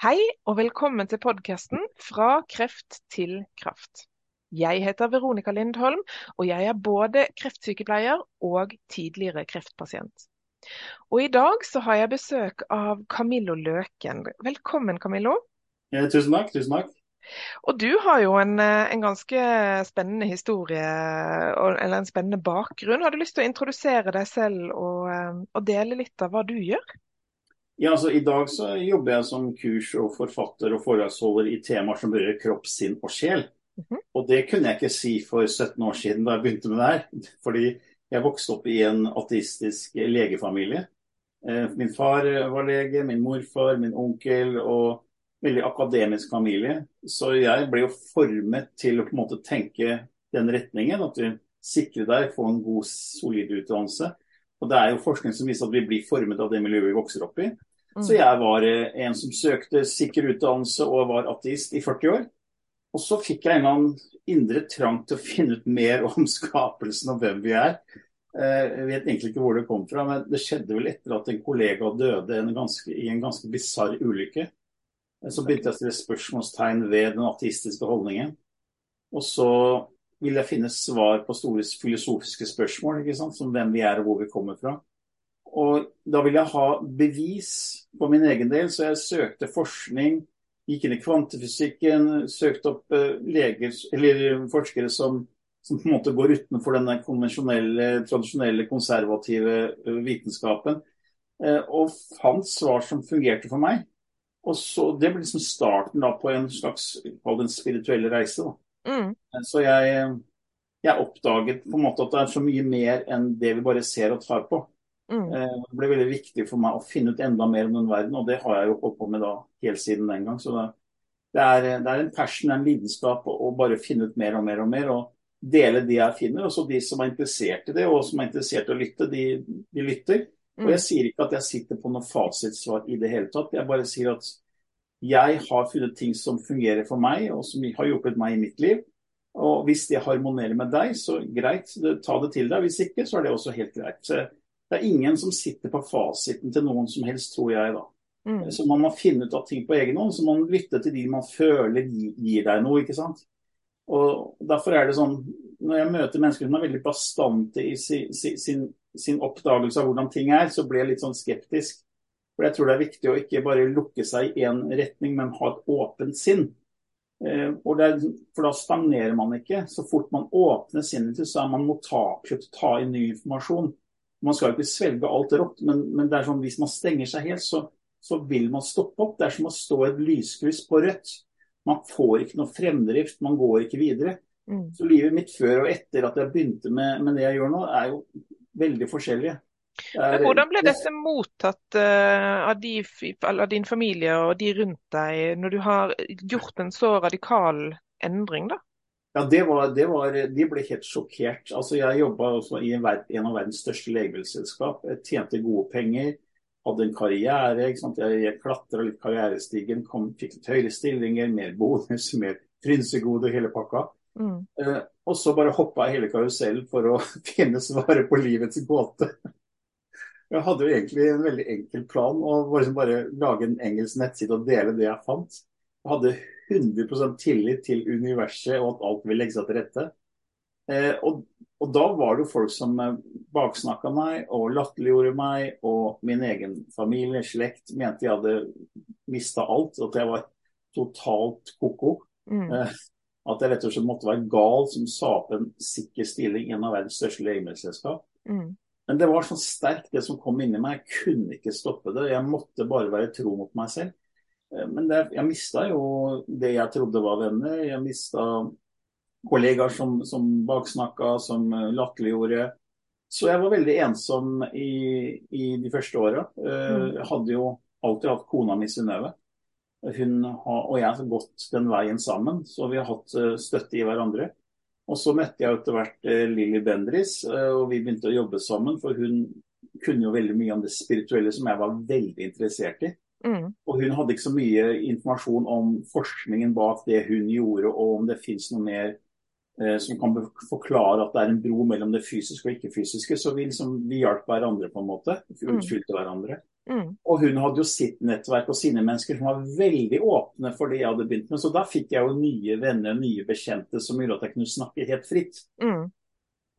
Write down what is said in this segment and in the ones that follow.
Hei og velkommen til podkasten 'Fra kreft til kraft'. Jeg heter Veronica Lindholm, og jeg er både kreftsykepleier og tidligere kreftpasient. Og I dag så har jeg besøk av Camillo Løken. Velkommen, Camillo. Ja, tusen takk. tusen takk. Og du har jo en, en, ganske spennende historie, eller en spennende bakgrunn. Har du lyst til å introdusere deg selv og, og dele litt av hva du gjør? Ja, altså I dag så jobber jeg som kurs- og forfatter og foredragsholder i temaer som berører kropp, sinn og sjel. Mm -hmm. Og det kunne jeg ikke si for 17 år siden da jeg begynte med det her. Fordi jeg vokste opp i en ateistisk legefamilie. Eh, min far var lege, min morfar, min onkel og veldig akademisk familie. Så jeg ble jo formet til å på en måte tenke den retningen. At du sikrer deg, får en god, solid utdannelse. Og det er jo forskning som viser at vi blir formet av det miljøet vi vokser opp i. Mm. Så jeg var eh, en som søkte sikker utdannelse og var ateist i 40 år. Og så fikk jeg en eller annen indre trang til å finne ut mer om skapelsen og hvem vi er. Eh, jeg vet egentlig ikke hvor det kom fra, men det skjedde vel etter at en kollega døde en ganske, i en ganske bisarr ulykke. Eh, så begynte jeg å stille spørsmålstegn ved den ateistiske holdningen. Og så ville jeg finne svar på store filosofiske spørsmål, som hvem vi er og hvor vi kommer fra. Og da ville jeg ha bevis på min egen del, så jeg søkte forskning. Gikk inn i kvantefysikken, søkte opp uh, leger, eller forskere som, som, på en måte går utenfor den konvensjonelle, tradisjonelle, konservative uh, vitenskapen. Og fant svar som fungerte for meg. Og så, Det ble liksom starten da på en slags en spirituelle reise. Mm. Så jeg, jeg oppdaget på en måte at det er så mye mer enn det vi bare ser og tar på. Mm. Eh, det ble veldig viktig for meg å finne ut enda mer om den verden, og det har jeg jo holdt på med da helt siden den gang. Så det, det, er, det er, en passion, en lidenskap å bare finne ut mer og mer og mer. og dele de jeg finner. Og så de som er interessert i det, og som er interessert i å lytte, de, de lytter. Og jeg sier ikke at jeg sitter på noe fasitsvar i det hele tatt. Jeg bare sier at jeg har funnet ting som fungerer for meg, og som har hjulpet meg i mitt liv. Og hvis det harmonerer med deg, så greit, ta det til deg. Hvis ikke, så er det også helt greit. Det er ingen som sitter på fasiten til noen som helst, tror jeg. da. Mm. Så man må finne ut av ting på egen hånd. Så man må lytte til de man føler gir deg noe. ikke sant? Og Derfor er det sånn, når jeg møter mennesker som er veldig bastante i sin, sin, sin oppdagelse av hvordan ting er, så blir jeg litt sånn skeptisk. For jeg tror det er viktig å ikke bare lukke seg i én retning, men ha et åpent sinn. Eh, er, for da stagnerer man ikke. Så fort man åpner sinnet til, så er man mottakelig til å ta inn ny informasjon. Man skal jo ikke svelge alt rått, men, men, det er sånn, hvis man stenger seg helt, så, så, vil man stoppe opp. Det er som å stå et lyskryss på rødt. Man får ikke noe fremdrift, man går ikke videre. Mm. Så livet mitt før og etter at jeg begynte med, med det jeg gjør nå, er jo veldig forskjellige. Er, hvordan ble dette mottatt uh, av, de, av, din familie og de rundt deg, når du har gjort en så radikal endring? da? Ja, det var, det var, De ble helt sjokkert. Altså, Jeg jobba i en, en, av verdens største legemiddelselskap. Tjente gode penger, hadde en karriere. ikke sant? Jeg, jeg klatra litt karrierestigen, kom, fikk litt høyere stillinger, mer bonus, mer frynsegode, hele pakka. Mm. Eh, og så bare hoppa jeg hele karusellen for å finne svaret på livets gåte. Jeg hadde jo egentlig en veldig enkel plan, å bare, bare lage en engelsk nettside og dele det jeg fant. Jeg hadde 100 tillit til universet og at alt vil legge seg til rette. Eh, og, og, da var det jo folk som eh, baksnakka meg og latterliggjorde meg, og min egen familie, slekt, mente jeg hadde mista alt. At jeg var totalt ko-ko. Mm. Eh, at jeg rett og slett måtte være gal som sa opp en sikker stilling i en av verdens største legemiddelselskap. Mm. Men det var så sterkt det som kom inni meg. Jeg kunne ikke stoppe det. Jeg måtte bare være tro mot meg selv. Eh, men det, jeg mista jo det jeg trodde var venner. Jeg mista kollegaer som, som baksnakka, som eh, latterliggjorde. Så jeg var veldig ensom i, i de første åra. Eh, mm. Jeg hadde jo alltid hatt kona mi Synnøve. Hun og jeg har gått den veien sammen, så vi har hatt støtte i hverandre. Og så møtte jeg etter hvert Lilly Bendris, og vi begynte å jobbe sammen. For hun kunne jo veldig mye om det spirituelle som jeg var veldig interessert i. Mm. Og hun hadde ikke så mye informasjon om forskningen bak det hun gjorde, og om det fins noe mer eh, som kan forklare at det er en bro mellom det fysiske og ikke-fysiske. Så vi, liksom, vi hjalp hverandre på en måte. Mm. utfylte hverandre. Mm. Og hun hadde jo sitt nettverk og sine mennesker som var veldig åpne for det jeg hadde begynt med. Så da fikk jeg jo nye venner, nye bekjente som gjorde at jeg kunne snakke helt fritt. Mm.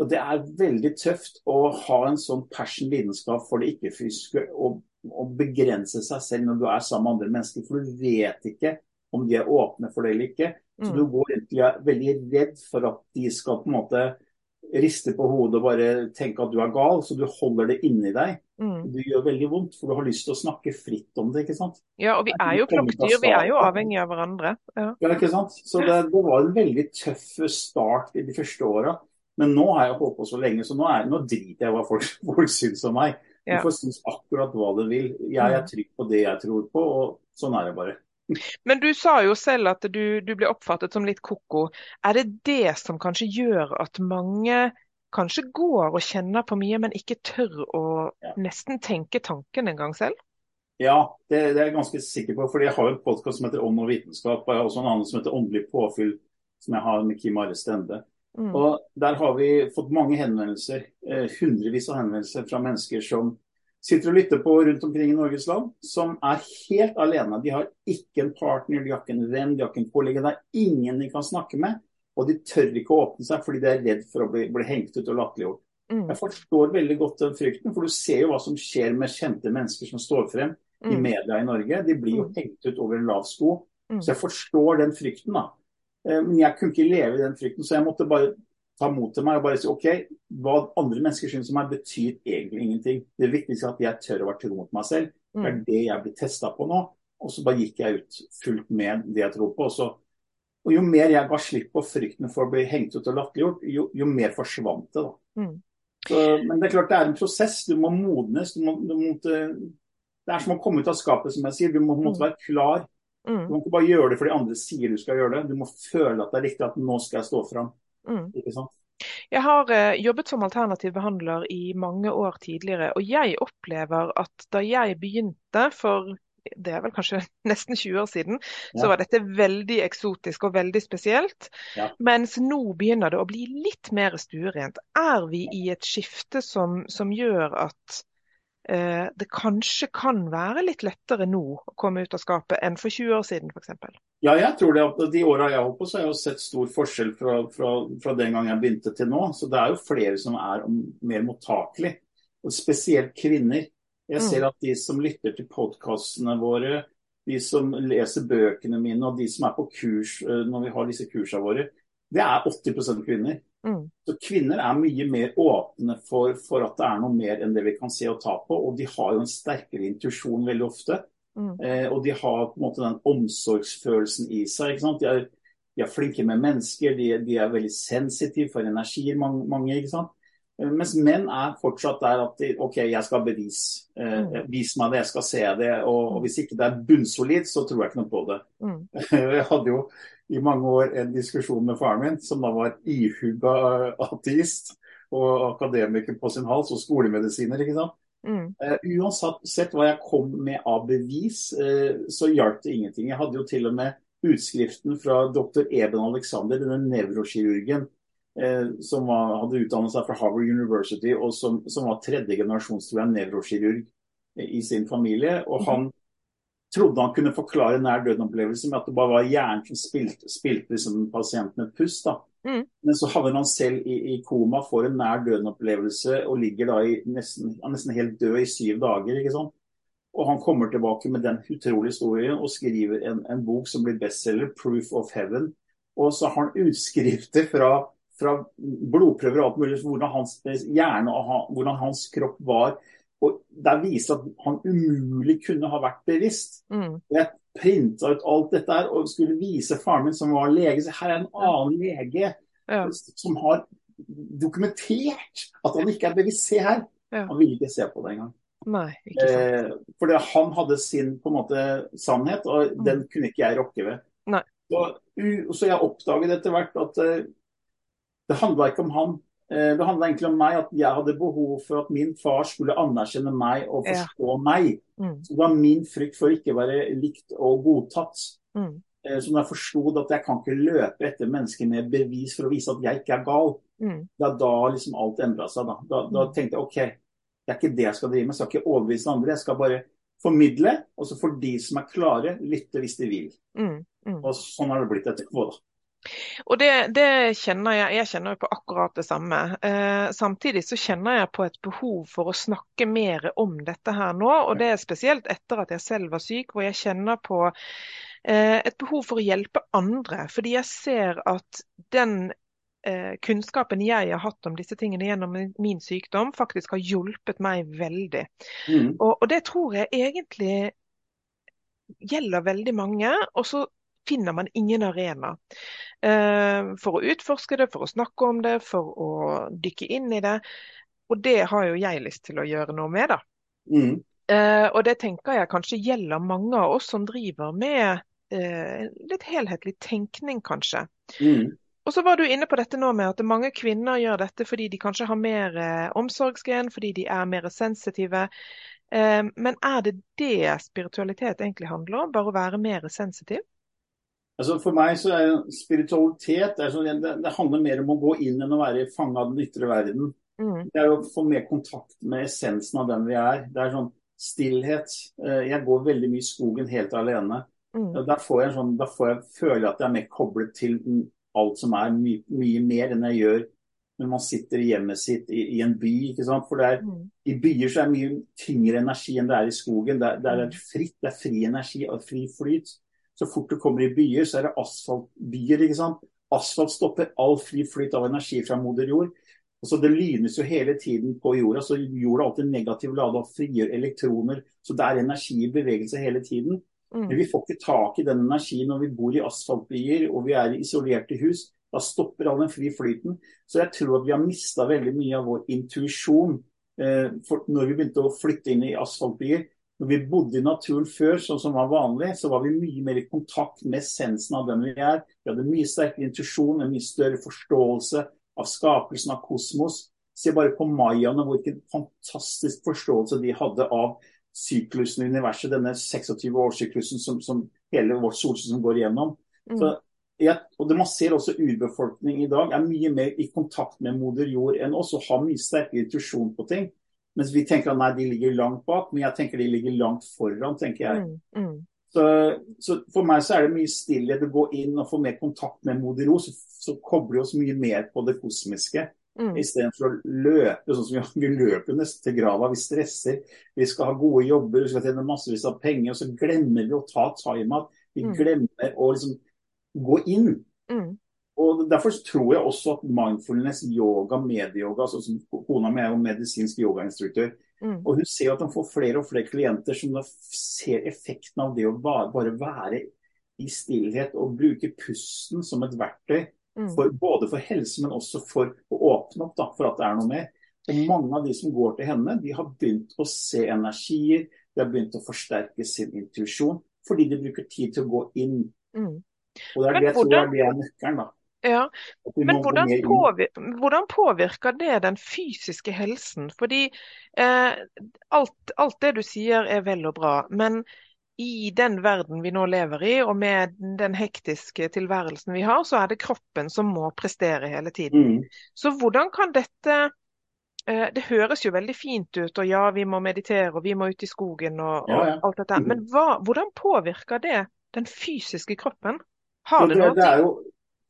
Og det er veldig tøft å ha en sånn passion, lidenskap for det ikke-fysiske og, og, begrense seg selv når du er sammen med andre mennesker. For du vet ikke om de er åpne for det eller ikke. Så Mm. du går egentlig er veldig redd for at de skal på en måte riste på hodet og bare tenke at du er gal, så du holder det inni deg. Mm. Det gjør veldig vondt, for du har lyst til å snakke fritt om det. ikke sant? Ja, og vi er jo klokkdyr, Vi er jo avhengig av hverandre. Ja. Ja, ikke sant? Så det, det var en veldig tøff start i de første åra. Men nå har jeg holdt på så lenge, så nå, er, nå driter jeg hva folk, folk syns om meg. De Du får synes akkurat hva du vil. Jeg er trygg på det jeg tror på, og sånn er det bare. Men du sa jo selv at du, du ble oppfattet som litt ko-ko. Er det det som kanskje gjør at mange kanskje går og kjenner på mye, men ikke tør å Ja. nesten tenke tanken en gang selv? Ja, det, det er jeg ganske sikker på. fordi jeg har en podkast som heter Ånd og vitenskap, og jeg har også en annen som heter Åndelig påfyll, som jeg har med Kim Are Stende. Mm. Og Der har vi fått mange henvendelser, eh, hundrevis av henvendelser fra mennesker som sitter og lytter på rundt omkring i Norges land, som er helt alene. De har ikke en partner, de har ikke en venn, de har ikke en kollega. Det er ingen de kan snakke med. Og de tør ikke å åpne seg fordi de er redd for å bli, bli hengt ut og latterliggjort. Mm. Jeg forstår veldig godt den frykten, for du ser jo hva som skjer med kjente mennesker som står frem i Mm. media i Norge. De blir jo Mm. hengt ut over en lav sko. Mm. Så jeg forstår den frykten, da. Eh, Men jeg kunne ikke leve i den frykten, så jeg måtte bare ta mot til meg og bare si OK, hva andre mennesker syns om meg, betyr egentlig ingenting. Det viktigste er at jeg tør å være tro mot meg selv. Det er Mm. det jeg blir testa på nå. Og så bare gikk jeg ut fullt med det jeg tror på. Og, så, og jo mer jeg ga slipp på frykten for å bli hengt ut og latterliggjort, jo, jo mer forsvant det. da. Mm. Så, men det er klart det er en prosess. Du må modnes. Du må, du må, det er som å komme ut av skapet, som jeg sier. Du må en måte være klar. Du kan ikke bare gjøre det fordi andre sier du skal gjøre det. Du må føle at det er riktig at nå skal jeg stå fram. Mm. Ikke sant? Jeg har eh, jobbet som alternativ behandler i mange år tidligere, og jeg opplever at da jeg begynte for det er vel kanskje nesten 20 år siden, så var dette veldig eksotisk og veldig spesielt. Ja. Mens nå begynner det å bli litt mer stuerent. Er vi i et skifte som, som gjør at det kanskje kan være litt lettere nå å komme ut av skapet enn for 20 år siden f.eks.? Ja, jeg tror det. at De åra jeg har holdt på, så har jeg jo sett stor forskjell fra, fra, fra den gang jeg begynte til nå. Så det er jo flere som er mer mottakelig. Og spesielt kvinner. Jeg ser at de som lytter til podkastene våre, de som leser bøkene mine og de som er på kurs eh, når vi har disse kursene våre, det er 80 kvinner. Mm. Så Kvinner er mye mer åpne for, for at det er noe mer enn det vi kan se og ta på. Og de har jo en sterkere intuisjon veldig ofte. Mm. Eh, og de har på en måte den omsorgsfølelsen i seg. De er, de er flinke med mennesker, de, de er veldig sensitive for energier, mange. mange ikke sant? Eh, Mens menn er fortsatt der at de, OK, jeg skal bevis. Eh, Mm. vis meg det, jeg skal se det. Og, hvis ikke det er bunnsolid, så tror jeg ikke noe på det. Mm. Jeg hadde jo i mange år en diskusjon med faren min, som da var ihuga ateist og akademiker på sin hals, og skolemedisiner. ikke sant? Mm. Eh, uansett hva jeg kom med av bevis, eh, så hjalp det ingenting. Jeg hadde jo til og med utskriften fra dr. Eben Alexander, denne nevrokirurgen som var, hadde utdannet seg fra Harvard University, og som, som var tredje generasjons nevrokirurg i sin familie. Og han trodde han kunne forklare nær døden-opplevelse med at det bare var hjernen som spilte, spilte liksom pasienten et pust. Mm. Men så havner han selv i, i koma, får en nær døden-opplevelse og ligger da i nesten, nesten helt død i syv dager. ikke sant? Og han kommer tilbake med den utrolige historien og skriver en, en bok som blir bestselger, 'Proof of Heaven'. Og så har han utskrifter fra, fra blodprøver og alt mulig, hvordan hans hjerne og hvordan hans kropp var. Og Der viser at han umulig kunne ha vært bevisst. Mm. Jeg printa ut alt dette her og skulle vise faren min som var lege. Så her er en annen lege Ja. som har dokumentert at han ikke er bevisst. Se her. Ja. Han ville ikke se på det engang. Nei, ikke sant. Eh, fordi han hadde sin på en måte sannhet, og Mm. den kunne ikke jeg rokke ved. Nei. Så, så jeg oppdaget etter hvert at eh, det handla ikke om han. Eh, det handla egentlig om meg, at jeg hadde behov for at min far skulle anerkjenne meg og Ja. forstå meg. Mm. Så det var min frykt for ikke å være likt og godtatt. Mm. Eh, Så når jeg forsto at jeg kan ikke løpe etter mennesker med bevis for å vise at jeg ikke er gal, Mm. det er da liksom alt endra seg. Da. Da, da Mm. tenkte jeg OK, det er ikke det jeg skal drive med. Jeg skal ikke overbevise andre. Jeg skal bare formidle, og så får de som er klare, lytte hvis de vil. Mm, mm. Og sånn har det blitt etterpå, da. Og det, det, kjenner jeg, jeg kjenner jo på akkurat det samme. Eh, samtidig så kjenner jeg på et behov for å snakke mer om dette her nå. Og det er spesielt etter at jeg selv var syk, hvor jeg kjenner på eh, et behov for å hjelpe andre. Fordi jeg ser at den eh, kunnskapen jeg har hatt om disse tingene gjennom min sykdom, faktisk har hjulpet meg veldig. Mm. Og, og det tror jeg egentlig gjelder veldig mange. Og så finner man ingen arena eh, for å utforske det, for å snakke om det, for å dykke inn i det. Og det har jo jeg lyst til å gjøre noe med, da. Mm. Eh, og det tenker jeg kanskje gjelder mange av oss som driver med eh, litt helhetlig tenkning, kanskje. Mm. Og så var du inne på dette nå med at mange kvinner gjør dette fordi de kanskje har mer omsorgsgen, fordi de er mer sensitive. Eh, men er det det spiritualitet egentlig handler om? Bare å være mer sensitiv? Altså For meg så er spiritualitet er så, det, det, handler mer om å gå inn enn å være fanget av den ytre verden. Mm. Det er å få mer kontakt med essensen av den vi er. Det er sånn stillhet. Eh, jeg går veldig mye i skogen helt alene. Mm. Da får jeg sånn, da får jeg føle at jeg er mer koblet til alt som er my, mye mer enn jeg gjør når man sitter i hjemmet sitt i, i en by. ikke sant? For er, mm. I byer så er det mye tyngre energi enn det er i skogen. Det er, det er mm. fritt, det er fri energi og fri flyt. Så fort du kommer i byer, så er det asfaltbyer. ikke sant? Asfalt stopper all fri flyt av energi fra moder jord. Og så Det lynes jo hele tiden på jorda, så jorda er alltid negativ lada og frigjør elektroner. Så det er energi i bevegelse hele tiden. Mm. Men vi får ikke tak i den energien når vi bor i asfaltbyer og vi er i isolerte hus. Da stopper all den fri flyten. Så jeg tror at vi har mista veldig mye av vår intuisjon eh, når vi begynte å flytte inn i asfaltbyer. Når vi bodde i naturen før, sånn som var vanlig, så var vi mye mer i kontakt med essensen av den vi er. Vi hadde mye sterkere intuisjon, en mye større forståelse av skapelsen av kosmos. Se bare på mayaene, hvilken fantastisk forståelse de hadde av syklusen i universet, denne 26-årssyklusen som, som, hele vårt solsystem går igjennom. Mm. Så jeg, og det Man ser også urbefolkning i dag er mye mer i kontakt med moder jord enn oss og har mye sterkere intuisjon på ting. Mens vi tenker at nei, de ligger langt bak, men jeg tenker de ligger langt foran, tenker jeg. Mm, mm. Så, så, For meg så er det mye stillhet å gå inn og få mer kontakt med moder ro. Så, så kobler vi oss mye mer på det kosmiske. Mm. Istedenfor å løpe sånn som vi, vi løper nesten til grava. Vi stresser. Vi skal ha gode jobber, vi skal tjene massevis av penger. Og så glemmer vi å ta time-out. Vi mm. glemmer å liksom gå inn. Mm. Og Derfor tror jeg også at mindfulness, yoga, medieyoga altså som Kona mi er jo medisinsk yogainstruktør. Mm. Og Hun ser at hun får flere og flere klienter som da ser effekten av det å bare, være i stillhet og bruke pusten som et verktøy Mm. For, både for helse, men også for å åpne opp da, for at det er noe mer. Og Mange av de som går til henne, de har begynt å se energier, de har begynt å forsterke sin intuisjon, fordi de bruker tid til å gå inn. Mm. Og det er det jeg tror er nøkkelen. da. Ja, Men hvordan, påvirker, hvordan påvirker det den fysiske helsen? Fordi eh, alt, alt, det du sier er vel og bra, men i den verden vi nå lever i, og med den hektiske tilværelsen vi har, så er det kroppen som må prestere hele tiden. Mm. Så hvordan kan dette eh, Det høres jo veldig fint ut, og ja, vi må meditere, og vi må ut i skogen og, ja, ja, og alt dette. Men hva, hvordan påvirker det den fysiske kroppen? Har det, det, det er jo,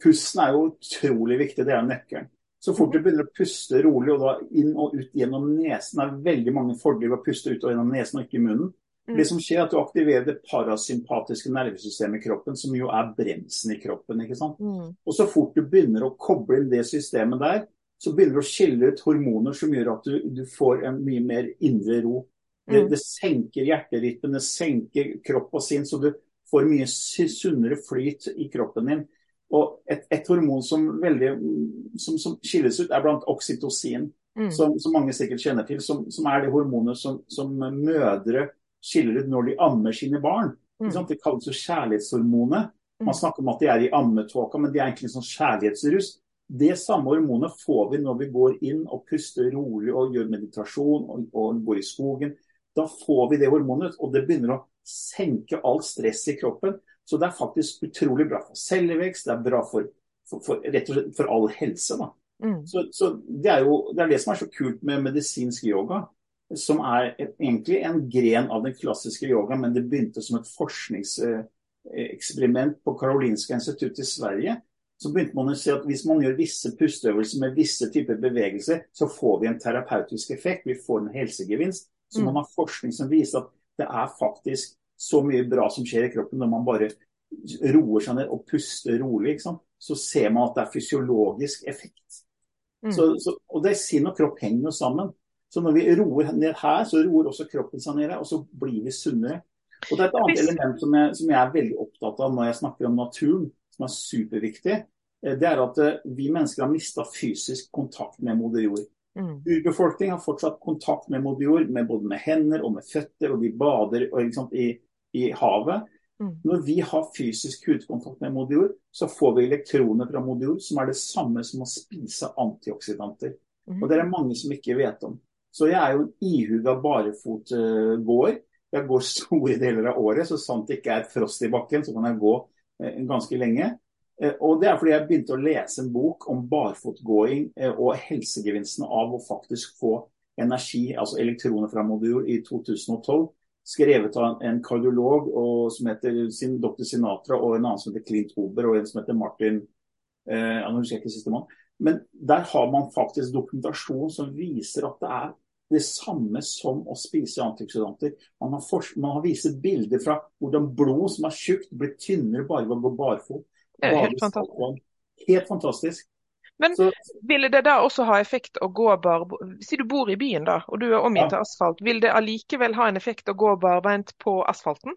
Pusten er jo utrolig viktig, det er nøkkelen. Så fort du begynner å puste rolig og da inn og ut gjennom nesen, det er veldig mange fordeler ved å puste ut og gjennom nesen og ikke i munnen. Mm. Det som skjer er at Du aktiverer det parasympatiske nervesystemet i kroppen, som jo er bremsen i kroppen. ikke sant? Mm. Og Så fort du begynner å koble inn det systemet der, så begynner du å skille ut hormoner som gjør at du, du får en mye mer indre ro. Det, mm. det senker hjerterytmen, det senker kropp og sinn, så du får mye sunnere flyt i kroppen din. Og et, et hormon som, veldig, som, som, skilles ut, er blant oksytocin, mm. som, som, mange sikkert kjenner til. Som, som er det hormonet som, mødre skiller ut når de ammer sine barn. Mm. Det kalles jo kjærlighetshormonet. Mm. Man snakker om at de er i ammetåka, men de er egentlig sånn kjærlighetsrus. Det samme hormonet får vi når vi går inn og puster rolig og gjør meditasjon og, og går i skogen. Da får vi det hormonet, og det begynner å senke alt stress i kroppen. Så det er faktisk utrolig bra for cellevekst, det er bra for, for, for rett og slett for all helse. Mm. Så, så det, er jo, det er det som er så kult med medisinsk yoga. som er egentlig en gren av den klassiske yoga, men det begynte som et forskningseksperiment på Karolinska institutt i Sverige. Så begynte man å si at hvis man gjør visse pusteøvelser med visse typer bevegelser, så får vi en terapeutisk effekt, vi får en helsegevinst. Så man har forskning som viser at det er faktisk så mye bra som skjer i kroppen når man bare roer seg ned og puster rolig. Så ser man at det er fysiologisk effekt. Mm. Så, så, og det er sinn og kropp henger jo sammen. Så når vi roer ned her, så roer også kroppen seg ned, og så blir vi sunnere. Og Det er et annet Hvis... element som jeg, som jeg, er veldig opptatt av når jeg snakker om naturen, som er superviktig. Eh, det er at eh, vi mennesker har mista fysisk kontakt med moder jord. Mm. Urbefolkning har fortsatt kontakt med moder jord, med både med hender og med føtter, og de bader og, i, i, havet. Mm. Når vi har fysisk hudkontakt med moder jord, så får vi elektroner fra moder jord som er det samme som å spise antioksidanter. Mm. Og det er det mange som ikke vet om. Så jeg er jo en ihuga barefotgåer. Jeg går store deler av året, så sant det ikke er frost i bakken, så kan jeg gå eh, ganske lenge. Eh, og Det er fordi jeg begynte å lese en bok om barfotgåing eh, og helsegevinstene av å faktisk få energi, altså elektroner fra modul, i 2012. Skrevet av en kardiolog som heter sin, dr. Sinatra, og en annen som heter Clint Hober, og en som heter Martin eh, jeg husker ikke siste mann. Men der har man faktisk dokumentasjon som viser at det er det samme som å spise antioksidanter. Man har, for, man har vist bilder fra hvordan blod som er tjukt, blir tynnere bare ved å gå barfot. Helt fantastisk. Helt fantastisk. Men så, ville det da også ha effekt å gå bar... Si du bor i byen da, og du er omgitt ja. asfalt. Vil det allikevel ha en effekt å gå barbeint på asfalten?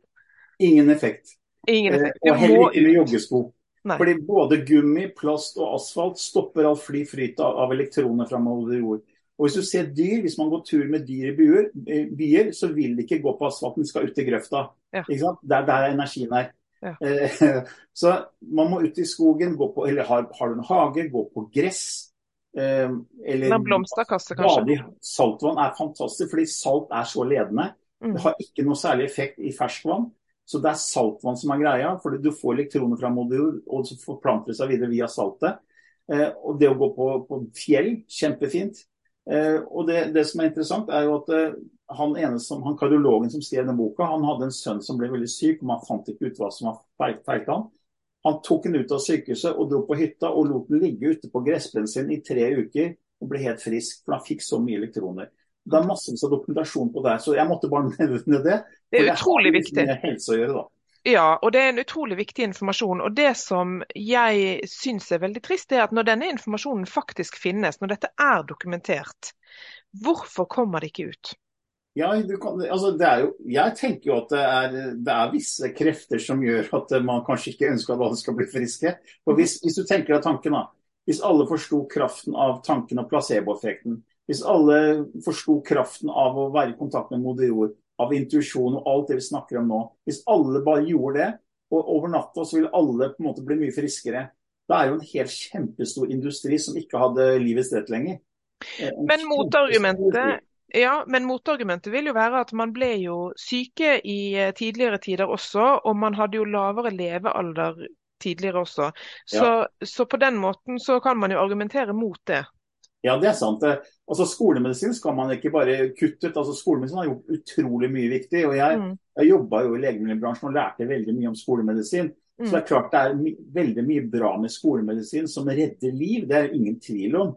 Ingen effekt. Ingen effekt. Eh, og heller ikke med joggesko. Nei. Fordi både gummi, plast og asfalt stopper all fly flyt av, av elektroner fra moder jord. Og Hvis du ser dyr, hvis man går tur med dyr i byer, byer så vil de ikke gå på asfalten, de skal ut i grøfta. Ja. Ikke sant? Der, er energien her. Ja. Eh, så man må ut i skogen, på, eller har, har, du en hage, gå på gress. Eh, eller blomsterkasse, kanskje. Saltvann er fantastisk, fordi salt er så ledende. Mm. Det har ikke noe særlig effekt i ferskvann. Så det er saltvann som er greia, fordi du får elektroner fra modul, og så forplanter det seg videre via saltet. Eh, og det å gå på, på fjell, kjempefint. Eh, og det, det, som er interessant, er jo at han ene som, han kardiologen som skrev den boka, han hadde en sønn som ble veldig syk, og man fant ikke ut hva som var feilt han. Han tok den ut av sykehuset og dro på hytta og lot den ligge ute på gressplenen sin i tre uker og ble helt frisk, for han fikk så mye elektroner. Det er masse dokumentasjon på det, så jeg måtte bare nevne det. Det er utrolig viktig. Det har med helse å gjøre, da. Ja, og det er en utrolig viktig informasjon. Og Det som jeg syns er veldig trist, er at når denne informasjonen faktisk finnes, når dette er dokumentert, hvorfor kommer det ikke ut? Ja, kan, altså jo, Jeg tenker jo at det er, det er, visse krefter som gjør at man kanskje ikke ønsker at alle skal bli friske. For hvis, hvis du tenker deg tanken da, Hvis alle forsto kraften av tanken og placeboeffekten, hvis alle forsto kraften av å være i kontakt med moder jord, av intuisjon og alt det vi snakker om nå. Hvis alle bare gjorde det, og over natta så ville alle på en måte bli mye friskere. Det er jo en helt kjempestor industri som ikke hadde livets rett lenger. Eh, men motargumentet, ja, men motargumentet vil jo være at man ble jo syke i eh, tidligere tider også, og man hadde jo lavere levealder tidligere også. Så, ja. så på den måten så kan man jo argumentere mot det. Ja, det er sant. Altså, Skolemedisin skal man ikke bare kutte ut. Altså, skolemedisin har gjort utrolig mye viktig. og Jeg, mm. jeg jobba jo i legemiddelbransjen og lærte veldig mye om skolemedisin. Mm. Så det er klart det er my veldig mye bra med skolemedisin som redder liv. Det er ingen tvil om.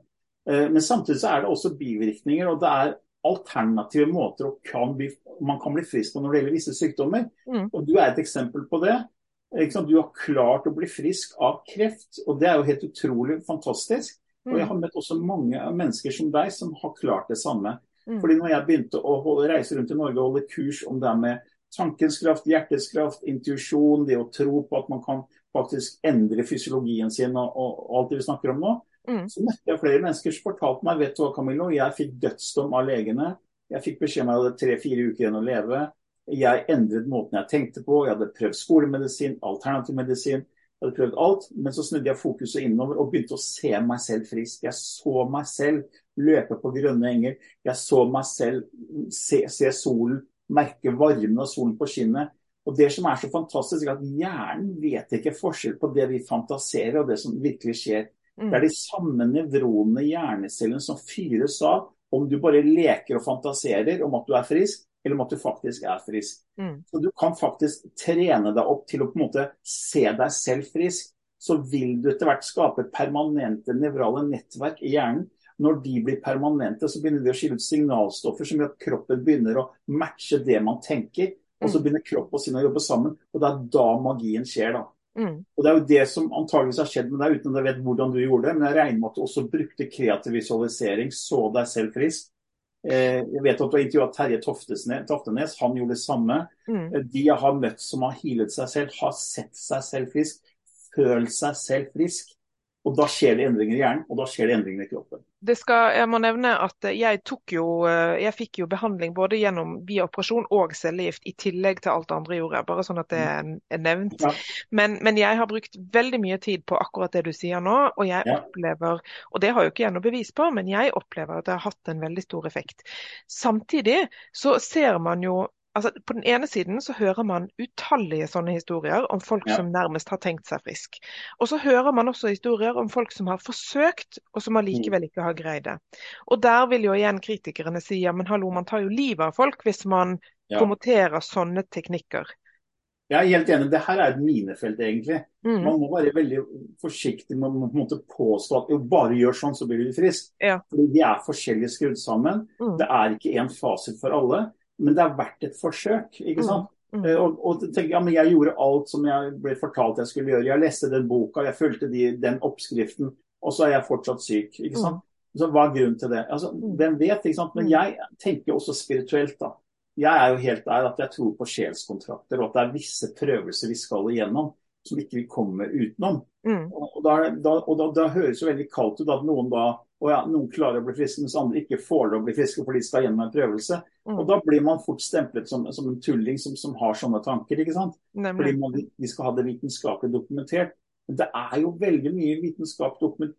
Uh, men samtidig så er det også bivirkninger. og det er alternative måter kan bli, man kan bli frisk på når det gjelder visse sykdommer. Mm. Og Du er et eksempel på det. Du har klart å bli frisk av kreft, og det er jo helt utrolig fantastisk. Og jeg mm. har møtt også mange mennesker som deg som har klart det samme. Mm. Fordi når jeg begynte å holde, reise rundt i Norge og holde kurs om det med tankens kraft, hjertets kraft, intuisjon, det å tro på at man kan faktisk endre fysiologien sin og, og, og alt det vi snakker om nå, mm. så møtte jeg flere mennesker som fortalte meg vet du hva Camillo, jeg fikk dødsdom av legene. Jeg fikk beskjed om jeg hadde tre-fire uker igjen å leve. Jeg endret måten jeg tenkte på. Jeg hadde prøvd skolemedisin, alternativ medisin. Jeg hadde prøvd alt, men så snudde jeg fokuset innover og begynte å se meg selv frisk. Jeg så meg selv løpe på grønne enger. Jeg så meg selv se, se solen, merke varmen av solen på skinnet. Og Det som er så fantastisk, er at hjernen vet ikke forskjell på det vi fantaserer og det som virkelig skjer. Mm. Det er de samme nevronene i hjernecellen som fyres av om du bare leker og fantaserer om at du er frisk, eller om at du faktisk er frisk. Mm. Så Du kan faktisk trene deg opp til å på en måte se deg selv frisk. Så vil du etter hvert skape permanente nevrale nettverk i hjernen. Når de blir permanente, så begynner de å skille ut signalstoffer som gjør at kroppen begynner å matche det man tenker. Og så begynner kropp og sinn å jobbe sammen. Og det er da magien skjer. da. Mm. Og Det er jo det som antageligvis har skjedd med deg, uten at jeg vet hvordan du gjorde det. Men jeg regner med at du også brukte kreativ visualisering, så deg selv frisk. Eh, jeg vet at du har intervjua Terje Toftenes, han gjorde det samme. Mm. Eh, De jeg har møtt som har healet seg selv, har sett seg selv frisk, følt seg selv frisk. Og da skjer det endringer i hjernen, og da skjer det endringer i kroppen. Det skal, jeg må nevne at jeg tok jo eh, Jeg fikk jo behandling både gjennom via operasjon og cellegift, i tillegg til alt det andre gjorde. Bare sånn at det er nevnt. Ja. Men, men jeg har brukt veldig mye tid på akkurat det du sier nå. Og jeg Ja. opplever, og det har jo ikke jeg noe bevis på, men jeg opplever at det har hatt en veldig stor effekt. Samtidig så ser man jo Altså, på den ene siden så hører man utallige sånne historier om folk Ja. som nærmest har tenkt seg frisk. Og så hører man også historier om folk som har forsøkt, og som allikevel ikke har greid det. Og der vil jo igjen kritikerne si ja, men hallo, man tar jo livet av folk hvis man Ja. promoterer sånne teknikker. Jeg er helt enig, det her er et minefelt egentlig. Mm. Man må være veldig forsiktig med å på påstå at jo, bare gjør sånn, så blir du frisk. Ja. Fordi vi er forskjellig skrudd sammen. Mm. Det er ikke én fasit for alle, men det er verdt et forsøk. ikke sant? Mm. Mm. Og, og tenk, ja, men Jeg gjorde alt som jeg ble fortalt jeg skulle gjøre. Jeg leste den boka, jeg fulgte de, den oppskriften, og så er jeg fortsatt syk. ikke sant? Så Hva er grunnen til det? Altså, Mm. Hvem vet? ikke sant? Men Mm. jeg tenker også spirituelt. da. Jeg er jo helt der at jeg tror på sjelskontrakter, og at det er visse prøvelser vi skal igjennom som ikke vi kommer utenom. Mm. Og da, da, og da, da høres det jo veldig kaldt ut at noen da og ja, noen klarer å bli friske, mens andre ikke får lov å bli friske fordi de skal gjennom en prøvelse. Mm. Og Da blir man fort stemplet som, som en tulling som, som har sånne tanker. ikke sant? Nemlig. Fordi man, de skal ha det vitenskapelig dokumentert. Men det er jo veldig mye vitenskap dokument,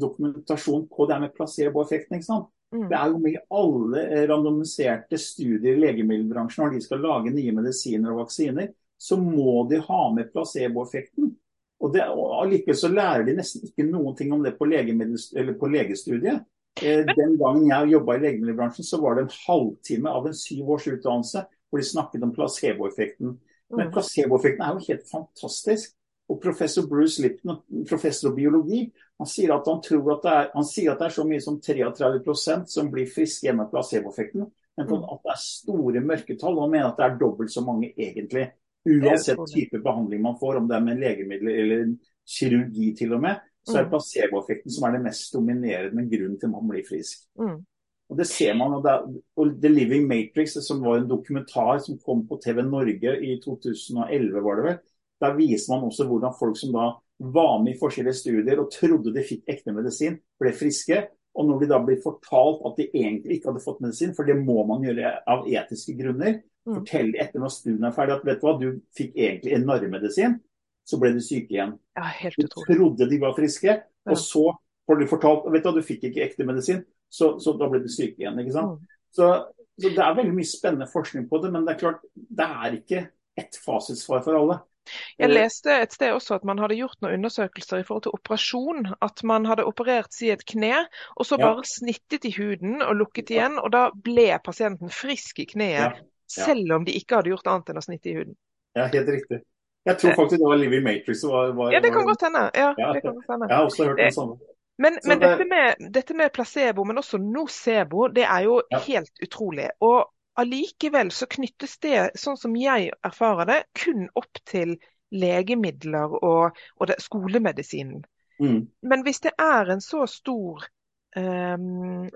dokumentasjon på det med placeboeffekten. ikke sant? Mm. Det er jo med i alle randomiserte studier i legemiddelbransjen når de skal lage nye medisiner og vaksiner, så må de ha med placeboeffekten. Og, det, og så lærer de nesten ikke noen ting om det på, eller på legestudiet. Eh, den gangen jeg jobba i legemiddelbransjen, så var det en halvtime av en syv års utdannelse hvor de snakket om placeboeffekten. Men Mm. placeboeffekten er jo helt fantastisk. Og professor Bruce Lipton, professor i biologi, han sier at han tror at det er, han sier at det er så mye som 33% som blir friske gjennom placeboeffekten. Men Mm. at det er store mørketall. Og han mener at det er dobbelt så mange egentlig. Uansett type behandling man får, om det er med legemiddel eller kirurgi til og med, så er Mm. placeboeffekten som er det mest dominerende grunnen til man blir frisk. Mm. Og det ser man, og, det og The Living Matrix, som var en dokumentar som kom på TV Norge i 2011, var det vel. Der viser man også hvordan folk som da var med i forskjellige studier og trodde de fikk ekte medisin, ble friske. Og når de da blir fortalt at de egentlig ikke hadde fått medisin, for det må man gjøre av etiske grunner. Fortelle etter når studien er ferdig at vet du hva, du fikk egentlig en narremedisin, så ble du syk igjen. Ja, helt utrolig. Du trodde de var friske, Ja. og så får du fortalt vet du hva, du fikk ikke ekte medisin, så, så da ble du syk igjen. ikke sant? Mm. Så, så det er veldig mye spennende forskning på det, men det er klart, det er ikke ett fasitsvar for alle. Jeg leste et sted også at man hadde gjort noen undersøkelser i forhold til operasjon. At man hadde operert si et kne, og så Ja. bare snittet i huden og lukket igjen. Og da ble pasienten frisk i kneet, Ja, selv om de ikke hadde gjort annet enn å snitte i huden. ja helt riktig. Jeg tror faktisk det var Livy Matrix. som Var, var, Ja, det kan godt hende. Ja, Ja, det kan godt hende. Jeg har også hørt det samme. Men, men det- dette, med, dette med placebo, men også nocebo, det er jo Ja. helt utrolig. Og allikevel så knyttes det, sånn som jeg erfarer det, kun opp til legemidler og, og det, skolemedisinen. Mm. Men hvis det er en så stor ehm,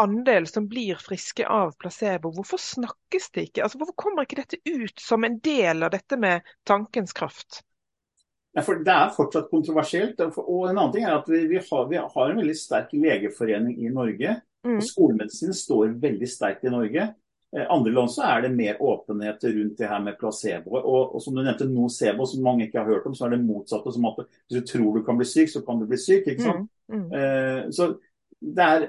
andel som blir friske av placebo, hvorfor snakkes det ikke? Altså, hvorfor kommer ikke dette ut som en del av dette med tankens kraft? Ja, Det er fortsatt kontroversielt. Og en annen ting er at vi, vi, har, vi har en veldig sterk legeforening i Norge. Mm. Og Skolemedisin står veldig sterkt i Norge. Eh, andre land så er det mer åpenhet rundt det her med placebo. Og, og som du nevnte nocebo, som mange ikke har hørt om, så er det motsatte. Som at hvis du tror du kan bli syk, så kan du bli syk. ikke sant? Mm. Mm. Eh, så det er,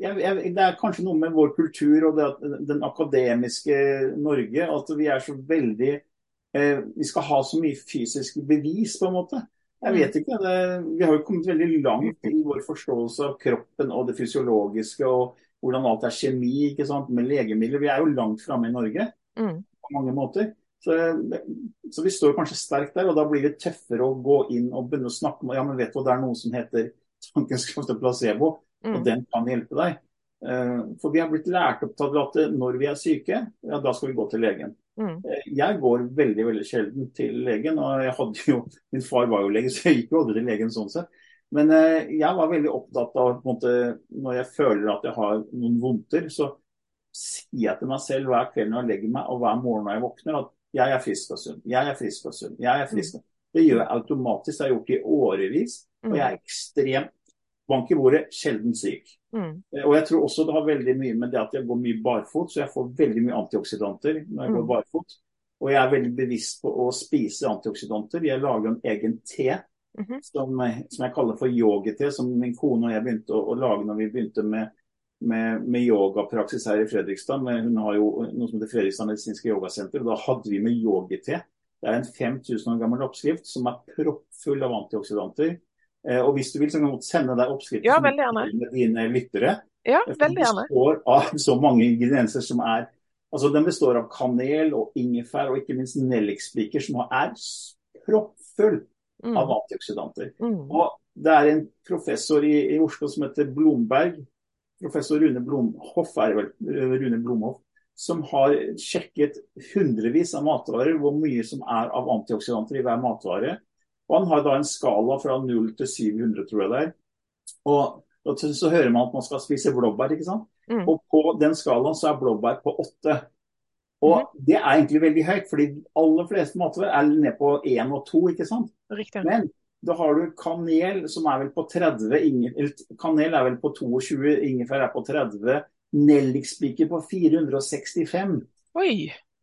jeg, jeg, det er kanskje noe med vår kultur og det, den akademiske Norge at vi er så veldig eh, Vi skal ha så mye fysiske bevis, på en måte. Jeg vet ikke. Det, vi har jo kommet veldig langt i vår forståelse av kroppen og det fysiologiske. og hvordan alt er kjemi ikke sant, med legemidler. Vi er jo langt framme i Norge mm. på mange måter. Så, så, vi står kanskje sterkt der, og da blir det tøffere å gå inn og begynne å snakke om ja, men vet du, det er noe som heter tankens kraft og placebo, mm. og den kan hjelpe deg. Eh, for vi har blitt lært opp til at når vi er syke, ja, da skal vi gå til legen. Mm. Eh, jeg går veldig veldig sjelden til legen. og jeg hadde jo, Min far var jo lege, så jeg gikk jo aldri til legen sånn sett. Men eh, jeg var veldig opptatt av måte, når jeg føler at jeg har noen vondter, så sier jeg til meg selv hver kveld når jeg legger meg og hver morgen når jeg våkner, at jeg er frisk og sunn. Jeg er frisk og sunn. Jeg er frisk. Mm. Det gjør jeg automatisk. Det har jeg gjort i årevis. Og jeg er ekstremt bank i bordet, sjelden syk. Mm. Eh, og jeg tror også det har veldig mye med det at jeg går mye barfot, så jeg får veldig mye antioksidanter når jeg går mm. barfot. Og jeg er veldig bevisst på å spise antioksidanter. Jeg lager en egen te Mm -hmm. som, som, jeg kaller for yogate, som min kone og jeg begynte å, å lage når vi begynte med, med, med yogapraksis her i Fredrikstad. Hun har jo noe som heter Fredrikstad medisinske yogasenter. og Da hadde vi med yogate. Det er en 5000 år gammel oppskrift som er proppfull av antioksidanter. Eh, og Hvis du vil, så kan du sende deg oppskriften ja, med dine lyttere. Ja, veldig gjerne. Den består av så mange ingredienser som er Altså, Den består av kanel og ingefær og ikke minst nellikspiker, som er proppfull mm. av antioksidanter. Mm. Og Det er en professor i, i, Oslo som heter Blomberg, professor Rune Blomhoff, er vel, Rune Blomhoff, som har sjekket hundrevis av matvarer, hvor mye som er av antioksidanter i hver matvare. Og Han har da en skala fra 0 til 700, tror jeg det er. Og, og så hører man at man skal spise blåbær, ikke sant. Mm. Og på den skalaen så er blåbær på 8. Og mm. det er egentlig veldig høyt, for de aller fleste matvarer er ned på 1 og 2, ikke sant. Riktig. Men da har du kanel som er vel på 30, ingen, kanel er vel på 22, ingefær er på 30, nellikspiker på 465. Oi.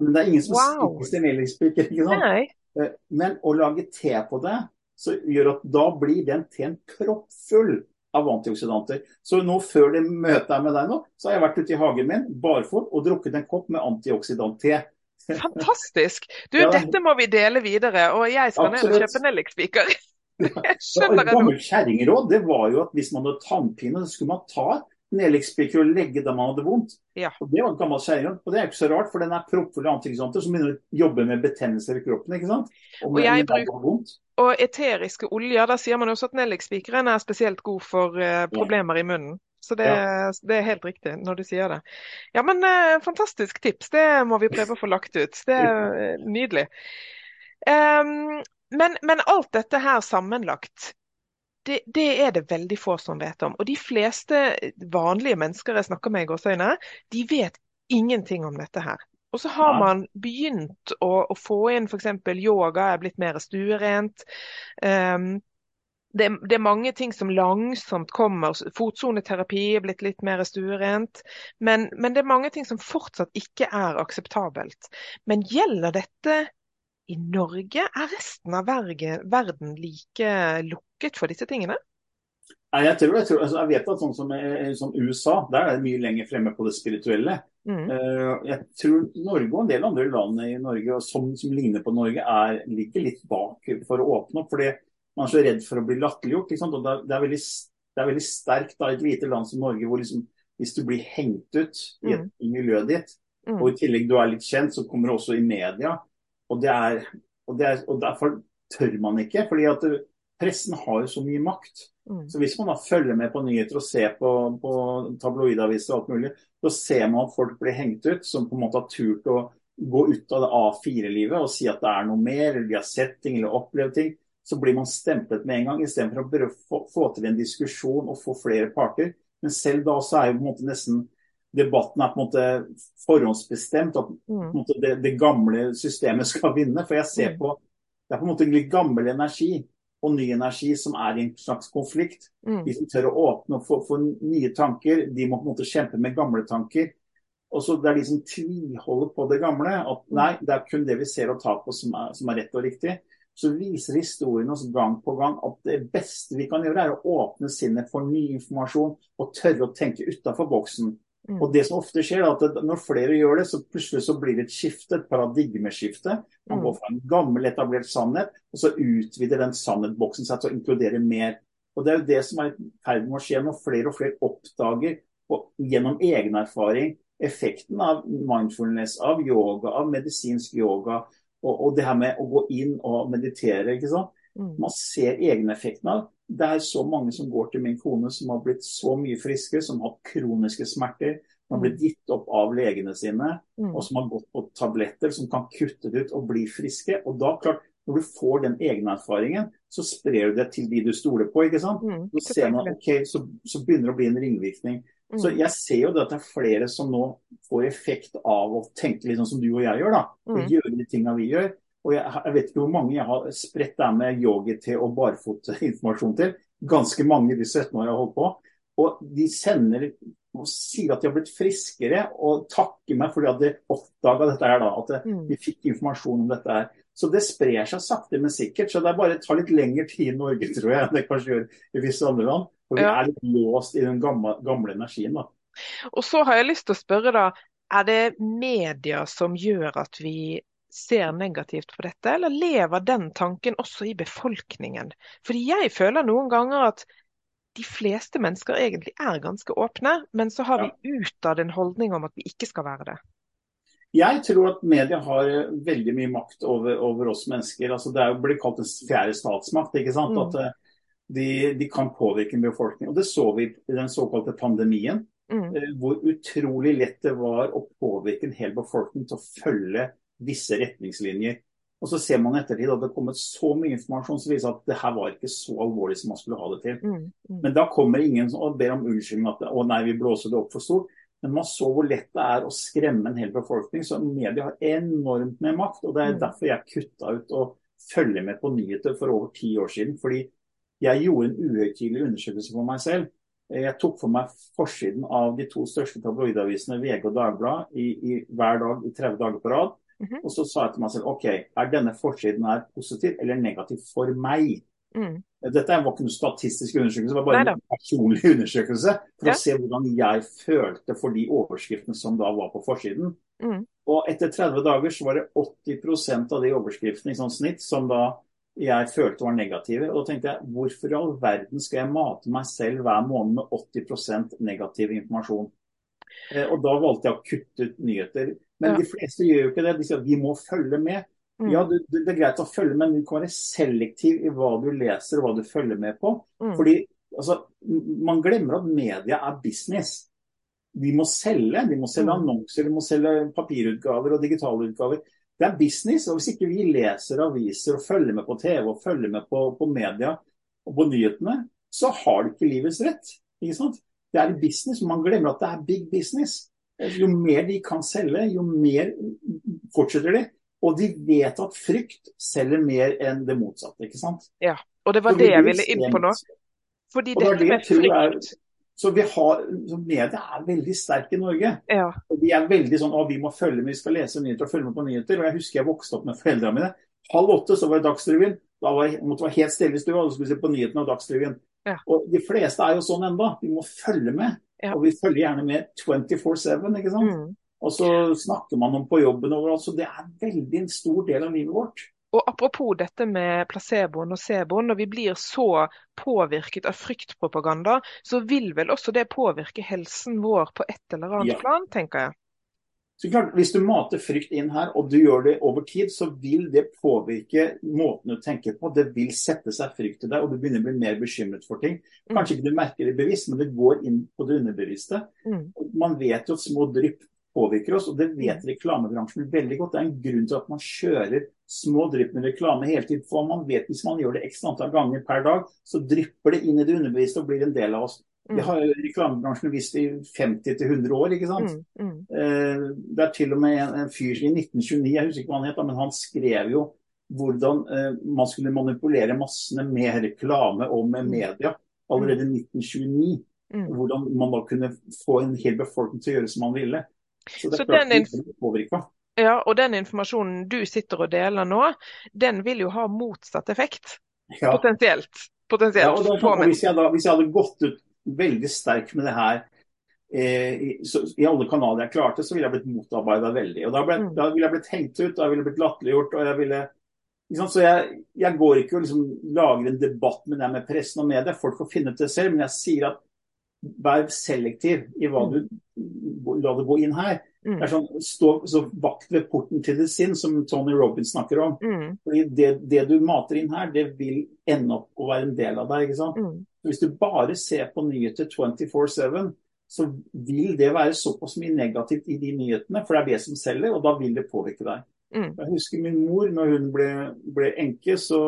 Men det er ingen som wow. spiser nellikspiker, ikke sant. Nei. Eh, men å lage te på det, så gjør at da blir den teen proppfull av antioksidanter. Så nå før det møtet er med deg nå, så har jeg vært ute i hagen min barfot og drukket en kopp med antioksidantte. Fantastisk. Du, ja. dette må vi dele videre, og jeg skal ned og kjøpe nellikspiker. Jeg skjønner det. Gammelt kjerringråd det var jo at hvis man hadde tannpine, så skulle man ta nellikspiker og legge der man hadde vondt. Ja. Og Det var en gammel kjerring. og det er ikke så rart, for den er proppfull av antioksidanter som begynner å jobbe med betennelser i kroppen. ikke sant? Og, og bruker, og eteriske oljer, da sier man også at nellikspikeren er spesielt god for uh, problemer i munnen. Så det, ja. det, er helt riktig når du sier det. Ja, men uh, fantastisk tips. Det må vi prøve å få lagt ut. Det er uh, nydelig. Um, men, men, alt dette her sammenlagt, det, det, er det veldig få som vet om. Og de fleste vanlige mennesker jeg snakker med i gåseøyne, de vet ingenting om dette her. Og så har man begynt å, å få inn f.eks. yoga er blitt mer stuerent. Um, det, det, er mange ting som langsomt kommer. Fotsoneterapi er blitt litt mer stuerent. Men, men, det er mange ting som fortsatt ikke er akseptabelt. Men gjelder dette i Norge? Er resten av verden like lukket for disse tingene? Nei, jeg, tror, jeg, tror, altså, jeg vet at sånn som, som, USA, der er det mye lenger fremme på det spirituelle. Mm. Uh, jeg tror Norge og en del andre land i Norge som, som ligner på Norge, er, ligger litt bak for å åpne opp. fordi man er så redd for å bli latterliggjort. Det, det, er veldig, det er veldig sterkt da, i et lite land som Norge, hvor liksom, hvis du blir hengt ut i, et, mm. i miljøet ditt, mm. og i tillegg du er litt kjent, så kommer du også i media. Og, det er, og, det er, og derfor tør man ikke. fordi at pressen har jo så mye makt. Mm. Så Hvis man da følger med på nyheter og ser på, på tabloidaviser og alt mulig, så ser man at folk blir hengt ut som på en måte har turt å gå ut av det A4-livet og si at det er noe mer, eller de har sett ting eller opplevd ting. Så blir man stemplet med en gang, istedenfor å få, få til en diskusjon og få flere parter. Men selv da så er jo på en måte nesten debatten er på en måte forhåndsbestemt. At mm. måte, det, det, gamle systemet skal vinne. For jeg ser mm. på det er på en måte litt gammel energi og ny energi som er i en slags konflikt. Mm. De som tør å åpne opp for, for, nye tanker, de må på en måte kjempe med gamle tanker. Og så Det er de som tviholder på det gamle, at mm. nei, det er kun det vi ser og tar på som er, som er rett og riktig. Så viser historien oss gang på gang at det beste vi kan gjøre, er å åpne sinnet for ny informasjon og tørre å tenke utafor boksen. Mm. Og det som ofte skjer, er at Når flere gjør det, så plutselig så blir det et skifte, et paradigmeskifte. Man mm. går fra en gammel, etablert sannhet, og så utvider den sannhetsboksen seg til å inkludere mer. Og Det er jo det som er i ferd med å skje når flere og flere oppdager og gjennom egen erfaring effekten av mindfulness, av yoga, av medisinsk yoga. Og, og det her med å gå inn og meditere. ikke sant? Mm. Man ser egeneffekten av. Det er så mange som går til min kone som har blitt så mye friske, som har kroniske smerter, som har blitt gitt opp av legene sine, mm. og som har gått på tabletter som kan kutte det ut og bli friske. Og da, klart, når du får den egenerfaringen, så sprer du det til de du stoler på. ikke sant? Mm, så ser man, ok, så, så, begynner det å bli en ringvirkning. Mm. Så jeg ser jo det at det er flere som nå får effekt av å tenke litt sånn som du og jeg gjør. da, og mm. Gjøre de tingene vi gjør. Og jeg, jeg, vet ikke hvor mange jeg har spredt der med yogi-te og barfotinformasjon til. Ganske mange de 17 årene jeg har holdt på. Og de sender og sier at de har blitt friskere og takker meg fordi at de oppdaga dette her da. At mm. de fikk informasjon om dette her. Så det sprer seg sakte, men sikkert. Så det er bare tar litt lengre tid i Norge, tror jeg, enn det kanskje gjør i visse andre land. For vi ja. er litt låst i den gamle, gamle, energien. da. Og så har jeg lyst til å spørre, da. Er det media som gjør at vi ser negativt på dette, eller lever den tanken også i befolkningen? Fordi jeg føler noen ganger at de fleste mennesker egentlig er ganske åpne, men så har vi utad en holdning om at vi ikke skal være det. Jeg tror at media har eh, veldig mye makt over, over oss mennesker. Altså, det blitt kalt en fjerde statsmakt. ikke sant? Mm. At eh, de, de, kan påvirke en befolkning. Og Det så vi i den såkalte pandemien. Mm. Eh, hvor utrolig lett det var å påvirke en hel befolkning til å følge visse retningslinjer. Og så ser man ettertid at det har kommet så mye informasjon som viser at det her var ikke så alvorlig som man skulle ha det til. Mm. Mm. Men da kommer ingen og ber om unnskyldning at å nei, vi blåser det opp for stort. Men man så hvor lett det er å skremme en hel befolkning. Så media har enormt med makt. og Det er mm. derfor jeg kutta ut å følge med på nyheter for over ti år siden. Fordi jeg gjorde en uhøytidelig undersøkelse for meg selv. Jeg tok for meg forsiden av de to største tabloidavisene, VG og Dagbladet, i, i, hver dag i 30 dager på rad. Mm -hmm. Og så sa jeg til meg selv OK, er denne forsiden her positiv eller negativ for meg? Mm. Dette var ikke noen statistisk undersøkelse, det var bare Neida. en personlig undersøkelse. For ja. å se hvordan jeg følte for de overskriftene som da var på forsiden. Mm. Og etter 30 dager så var det 80% av de overskriftene i sånn snitt som da jeg følte var negative. Og da tenkte jeg hvorfor i all verden skal jeg mate meg selv hver måned med 80% negativ informasjon? Eh, og da valgte jeg å kutte ut nyheter. Men ja. de fleste gjør jo ikke det. De sier at vi må følge med. Mm. Ja, det, det, er greit å følge med, men du kan være selektiv i hva du leser og hva du følger med på. Mm. Fordi altså, Man glemmer at media er business. De må selge. De må selge mm. annonser, de må selge papirutgaver og digitale utgaver. Det er business. og Hvis ikke vi leser aviser og følger med på TV og følger med på, på media og på nyhetene, så har du ikke livets rett. ikke sant? Det er business, man glemmer at det er big business. Jo mer de kan selge, jo mer fortsetter de. Og de vet at frykt selger mer enn det motsatte, ikke sant. Ja, og det var det jeg ville inn på nå. Fordi dette det med frykt så vi har, så Media er veldig sterk i Norge. Ja. Og De er veldig sånn å vi må følge med, vi skal lese nyheter og følge med på nyheter. og Jeg husker jeg vokste opp med foreldrene mine. Halv åtte så var det Dagsrevyen. Da var måtte være helt stille i stua og skulle se på nyhetene og Dagsrevyen. Ja. Og De fleste er jo sånn enda. Vi må følge med. Ja. Og vi følger gjerne med 24-7. ikke sant? Mm. Og så snakker man om på jobben overalt. Så det er veldig en stor del av livet vårt. Og Apropos dette med placeboen og seboen, når vi blir så påvirket av fryktpropaganda, så vil vel også det påvirke helsen vår på et eller annet ja. plan, tenker jeg. Så klart, Hvis du mater frykt inn her, og du gjør det over tid, så vil det påvirke måten du tenker på. Det vil sette seg frykt i deg, og du begynner å bli mer bekymret for ting. Mm. Kanskje ikke du merker det bevisst, men det går inn på det underbevisste. Mm. Man vet jo at små drypp påvirker oss, og det vet reklamebransjen veldig godt. Det er en grunn til at man kjører små drypp med reklame hele tiden. For man vet hvis man gjør det x antall ganger per dag, så drypper det inn i det underbevisste og blir en del av oss. Det mm. har reklamebransjen visst i 50-100 år. ikke sant? Mm, mm. Eh, det er til og med en, en fyr i 1929, jeg husker ikke hva han het, men han skrev jo hvordan eh, man skulle manipulere massene med reklame og med mm. media allerede i 1929. Mm. Hvordan man da kunne få en hel befolkning til å gjøre som man ville. Så det er klart den ja, og den informasjonen du sitter og deler nå, den vil jo ha motsatt effekt. Ja. Potensielt. Potensielt. Ja, og da, hvis, jeg da, hvis, jeg hadde gått ut veldig sterk med det her eh, så, i, alle kanaler jeg klarte, så ville jeg blitt motarbeida veldig. og Da, ble, mm. da ville jeg blitt hengt ut, da ville jeg blitt latterliggjort. og jeg ville så jeg, jeg, går ikke og liksom lager en debatt med det med pressen og media, folk får finne ut det selv. Men jeg sier at vær selektiv i hva du La det gå inn her. Mm. Det er sånn, Stå så vakt ved porten til ditt sinn, som Tony Robins snakker om. Mm. Fordi det, det du mater inn her, det vil ende opp å være en del av deg. ikke sant? Mm. Hvis du bare ser på nyheter 24-7, så vil det være såpass mye negativt i de nyhetene, for det er det som selger, og da vil det påvirke deg. Mm. Jeg husker min mor, når hun ble, ble enke, så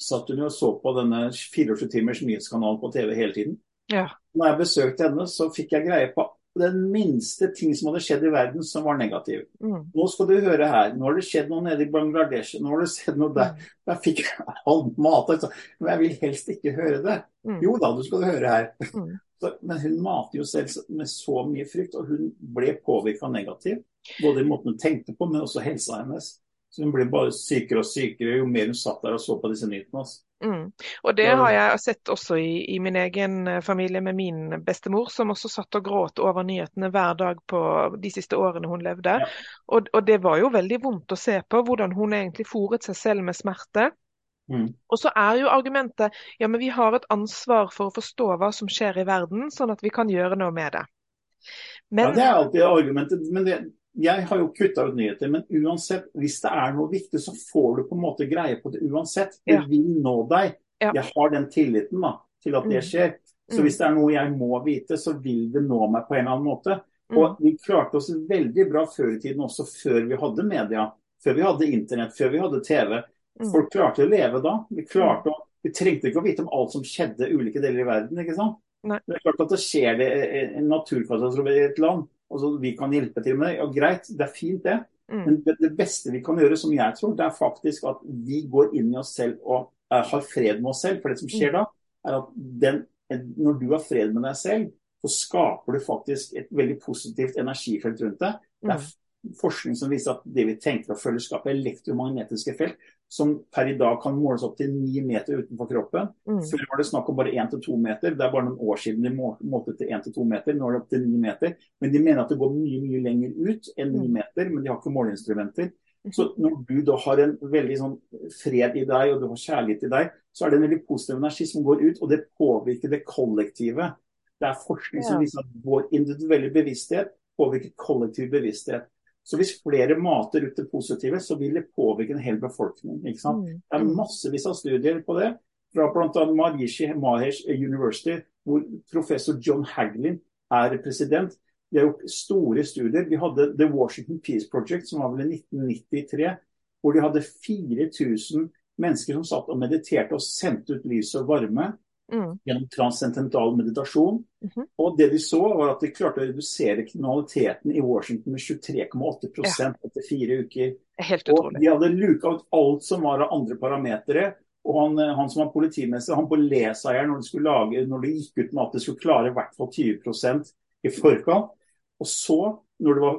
satt hun og så på denne 24 timers nyhetskanalen på TV hele tiden. Ja. Når jeg besøkte henne, så fikk jeg greie på den minste ting som hadde skjedd i verden som var negativ. Mm. Nå skal du høre her, nå har det skjedd noe nede i Bangladesh, nå har det skjedd noe der. Der fikk jeg all mat. altså. Men jeg vil helst ikke høre det. Mm. Jo da, du skal høre her. Mm. Så, men hun mater jo selv med så mye frykt, og hun ble påvirka negativt. Både i måten hun tenkte på, men også helsa hennes. Så hun ble bare sykere og sykere jo mer hun satt der og så på disse nyhetene. Altså. Mm. Og det har jeg sett også i, i min egen eh, familie med min bestemor, som også satt og gråt over nyhetene hver dag på de siste årene hun levde. Ja. Og, og det var jo veldig vondt å se på hvordan hun egentlig fòret seg selv med smerte. Mm. Og så er jo argumentet ja, men vi har et ansvar for å forstå hva som skjer i verden, sånn at vi kan gjøre noe med det. Ja, Det er alltid argumentet. men det, Jeg har jo kutta ut nyheter, men uansett, hvis det er noe viktig, så får du på en måte greie på det uansett. Det Ja. vil nå deg. Ja. Jeg har den tilliten da, til at det Mm. skjer. Så Mm. hvis det er noe jeg må vite, så vil det nå meg på en eller annen måte. mm, Og vi klarte oss veldig bra før i tiden også, før vi hadde media. Før vi hadde internett, før vi hadde TV. Folk klarte å leve da. Vi, å, vi trengte ikke å vite om alt som skjedde i ulike deler i verden. ikke sant? Nei. Det er klart at det skjer det en naturkatastrofe i et land, og så vi kan hjelpe til med det. Ja, Greit, det er fint det. mm, Men det, det beste vi kan gjøre, som jeg tror, det er faktisk at vi går inn i oss selv og uh, har fred med oss selv. For det som skjer da, er at den, når du har fred med deg selv, så skaper du faktisk et veldig positivt energifelt rundt deg. Det er forskning som viser at det vi tenker og føler, skaper elektromagnetiske felt som per i dag kan måles opp til ni meter utenfor kroppen. mm, Før var det snakk om bare én til to meter. Det er bare noen år siden de må- målte til én til to meter. Nå er det opp til ni meter. Men de mener at det går mye mye lenger ut enn ni Mm. meter, men de har ikke måleinstrumenter. Så når du da har en veldig sånn fred i deg, og du har kjærlighet i deg, så er det en veldig positiv energi som går ut, og det påvirker det kollektive. Det er forskning som viser at vår individuelle bevissthet påvirker kollektiv bevissthet. Så hvis flere mater ut det positive, så vil det påvirke en hel befolkning. ikke sant? mm, Det er mm, massevis av studier på det, fra bl.a. Marishi Mahesh University, hvor professor John Haglin er president. De har gjort store studier. Vi hadde The Washington Peace Project, som var vel i 1993, hvor de hadde 4000 mennesker som satt og mediterte og sendte ut lys og varme mm, gjennom transcendental meditasjon. Mhm. Og det de så, var at de klarte å redusere kriminaliteten i Washington med 23,8% etter fire uker. Helt Og utrolig. de hadde luka ut alt som var av andre parametere. Og han, eh, han som var politimester, han på leseieren når de skulle lage, når det gikk ut med at de skulle klare i hvert fall 20% i forkant. Og så, når det var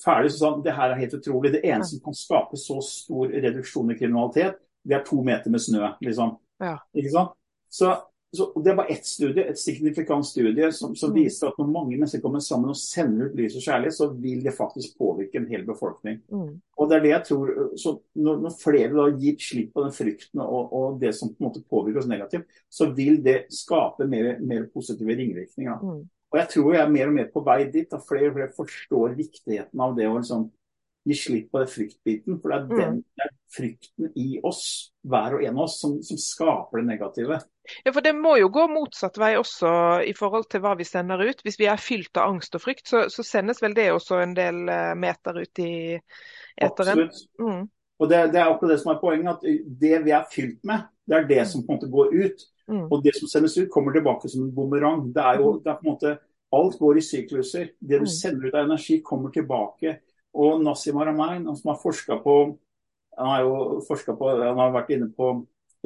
ferdig, så sa han det her er helt utrolig. Det eneste som kan skape så stor reduksjon i kriminalitet, det er to meter med snø, liksom. Ja. Ikke sant? Så, så Det var ett studie, et signifikant studie som, som Mm. viser at når mange mennesker kommer sammen og sender ut lys og kjærlighet, så vil det faktisk påvirke en hel befolkning. Mm, Og det er det jeg tror, så når, når flere da gir slipp på den frykten og, og det som på en måte påvirker oss negativt, så vil det skape mer, mer positive ringvirkninger. mm, Og jeg tror jeg er mer og mer på vei dit. at Flere og flere forstår viktigheten av det å liksom gi slipp på den fryktbiten. For det er, den, Mm. det er frykten i oss, hver og en av oss, som, som skaper det negative. Ja, for det må jo gå motsatt vei også i forhold til hva vi sender ut. Hvis vi er fylt av angst og frykt, så, så sendes vel det også en del eh, meter ut i eteren. Absolutt. Mm, Og det, det er akkurat det som er poenget. at Det vi er fylt med, det er det som på en måte går ut. mm, Og det som sendes ut, kommer tilbake som en bumerang. Det er jo det er på en måte Alt går i sykluser. Det du Mm. sender ut av energi, kommer tilbake. Og Nassim Aramein, som har forska på Han har jo forsket på, han har vært inne på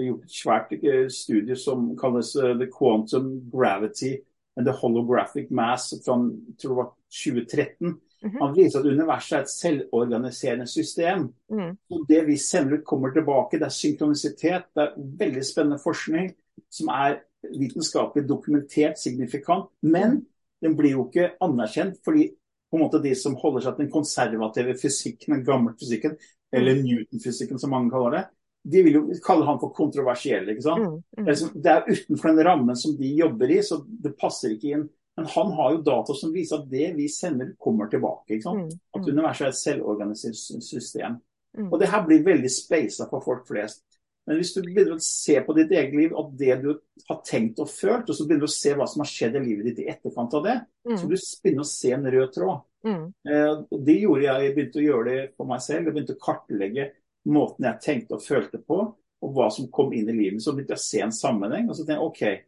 gjort et svært eh, studie som kalles eh, The Quantum Gravity and the Holographic Mass fra jeg tror det var 2013. Mhm. Han viser at universet er et selvorganiserende system. mm, det vi sender ut, kommer tilbake. Det er synkronisitet. Det er veldig spennende forskning som er vitenskapelig dokumentert signifikant. Men den blir jo ikke anerkjent fordi på en måte de som holder seg til den konservative fysikken, den gamle fysikken, eller Newton-fysikken som mange kaller det, de vil jo kalle han for kontroversiell. ikke sant? Mm, mm. Det, er liksom, det er utenfor den rammen som de jobber i, så det passer ikke inn. Men han har jo data som viser at det vi sender, kommer tilbake. ikke sant? Mm, at mm. universet er et selvorganisert system. Mm. Og det her blir veldig speisa for folk flest. Men hvis du begynner å se på ditt eget liv, og det du har tenkt og følt, og så begynner du å se hva som har skjedd i livet ditt i etterkant av det, mm. så du begynne å se en rød tråd. Mm. Eh, det gjorde jeg. Jeg begynte å gjøre det for meg selv. Jeg begynte å kartlegge måten jeg tenkte og følte på, og hva som kom inn i livet. Så begynte jeg å se en sammenheng. Og så tenkte jeg OK,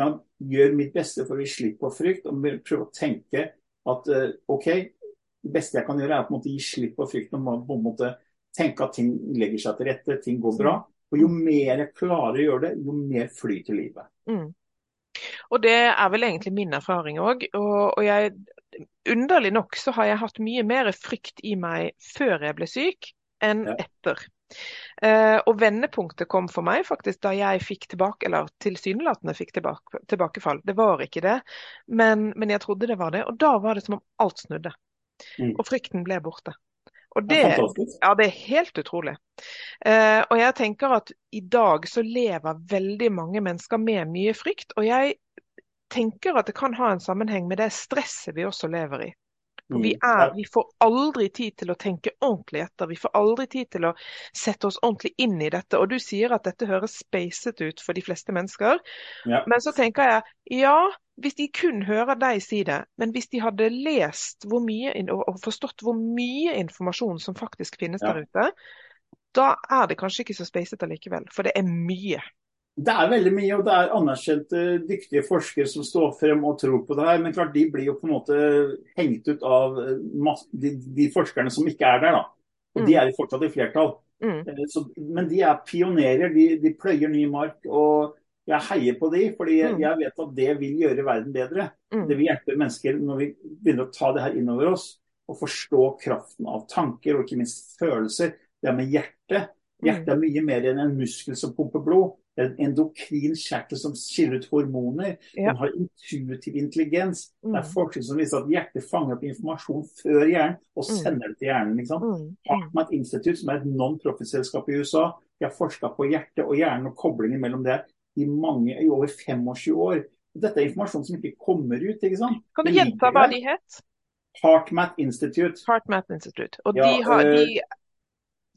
da gjør mitt beste for å gi slipp på frykt, og prøve å tenke at eh, OK, det beste jeg kan gjøre, er å gi slipp på frykten. Og på tenke at ting legger seg til rette, ting går bra. Og jo mer jeg klarer å gjøre det, jo mer flyter livet. Mm. Og det er vel egentlig min erfaring òg. Og, og jeg, underlig nok så har jeg hatt mye mer frykt i meg før jeg ble syk, enn etter. Uh, og vendepunktet kom for meg faktisk da jeg fikk tilbake, eller tilsynelatende fikk tilbake, tilbakefall. Det var ikke det, men, men, jeg trodde det var det. Og da var det som om alt snudde. Mm. Og frykten ble borte. Og det, det ja, det er helt utrolig. Eh, og jeg tenker at i dag så lever veldig mange mennesker med mye frykt. Og jeg tenker at det kan ha en sammenheng med det stresset vi også lever i. Vi, mm. er, vi, får aldri tid til å tenke ordentlig etter. Vi får aldri tid til å sette oss ordentlig inn i dette. Og du sier at dette høres spacet ut for de fleste mennesker. Ja. Men så tenker jeg ja, hvis de kun hører deg si det, men hvis de hadde lest mye, og forstått hvor mye informasjon som faktisk finnes ja. der ute, da er det kanskje ikke så spacet likevel, For det er mye. Det er veldig mye, og det er anerkjente, dyktige forskere som står frem og tror på det her. Men klart, de blir jo på en måte hengt ut av eh, de, de forskerne som ikke er der. da. Og mm. de er jo fortsatt i flertall. Mm. Eh, så, men de er pionerer, de, de, pløyer ny mark. Og jeg heier på de, fordi jeg, mm. jeg vet at det vil gjøre verden bedre. Mm. Det vil hjelpe mennesker når vi begynner å ta det her innover oss. Og forstå kraften av tanker, og ikke minst følelser. Det er med hjertet. Hjertet mm. er mye mer enn en muskel som pumper blod Det er en endokrin kjertel som skiller ut hormoner. Ja. Den har intuitiv intelligens. Mm. Det er mm. forskning som viser at hjertet fanger opp informasjon før hjernen og sender det til hjernen. Ikke Mm. Hartmann Institute, som er et non-profit-selskap i USA, de har forska på hjertet og hjernen og koblingen mellom det i, mange, i over 25 år. Dette er informasjon som ikke kommer ut. ikke sant? Kan du gjenta hva de het? HeartMath Institute. HeartMath Institute. Og ja, de har, de, eh,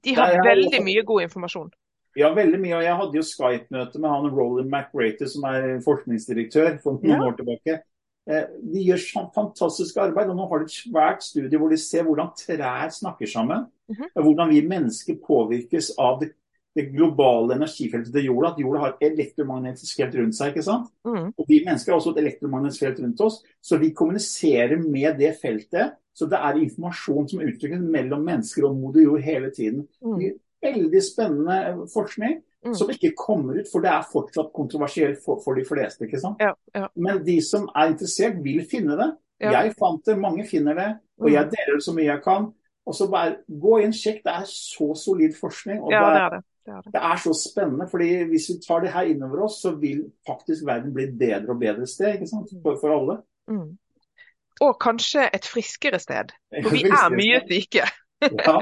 de har veldig mye god informasjon. Ja, veldig mye. og Jeg hadde jo Skype-møte med han Roland McRater, som er forskningsdirektør for noen ja. år tilbake. Eh, de gjør fantastisk arbeid. og Nå har de et svært studie hvor de ser hvordan trær snakker sammen. Mm -hmm. Hvordan vi mennesker påvirkes av det, det, globale energifeltet til jorda. At jorda har et elektromagnetisk felt rundt seg. ikke sant? Mm. Og Vi mennesker har også et elektromagnetisk felt rundt oss. Så vi kommuniserer med det feltet. Så det er informasjon som utvikles mellom mennesker og moder jord hele tiden. Mm veldig spennende forskning mm. som ikke kommer ut, for det er fortsatt kontroversielt for, for de fleste. ikke sant? Ja, ja. Men de som er interessert, vil finne det. Ja. Jeg fant det, mange finner det, og jeg mm. deler det så mye jeg kan. Og så bare Gå inn, sjekk. Det er så solid forskning. og er, det, er det. Det, er det, er så spennende. fordi Hvis vi tar det her innover oss, så vil faktisk verden bli et bedre og bedre sted ikke sant? For, for alle. Mm. Og kanskje et friskere sted. For vi er mye syke. ja.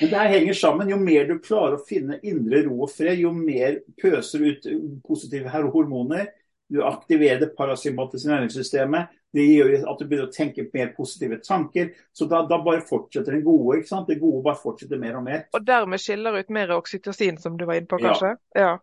Men det her henger sammen. Jo mer du klarer å finne indre ro og fred, jo mer pøser ut positive hormoner. Du aktiverer det parasympatiske næringssystemet. Det gjør at du begynner å tenke mer positive tanker. Så da, da bare fortsetter den gode. ikke sant? Det gode bare fortsetter mer og mer. Og dermed skiller ut mer oksytocin, som du var inne på, kanskje? Ja. ja.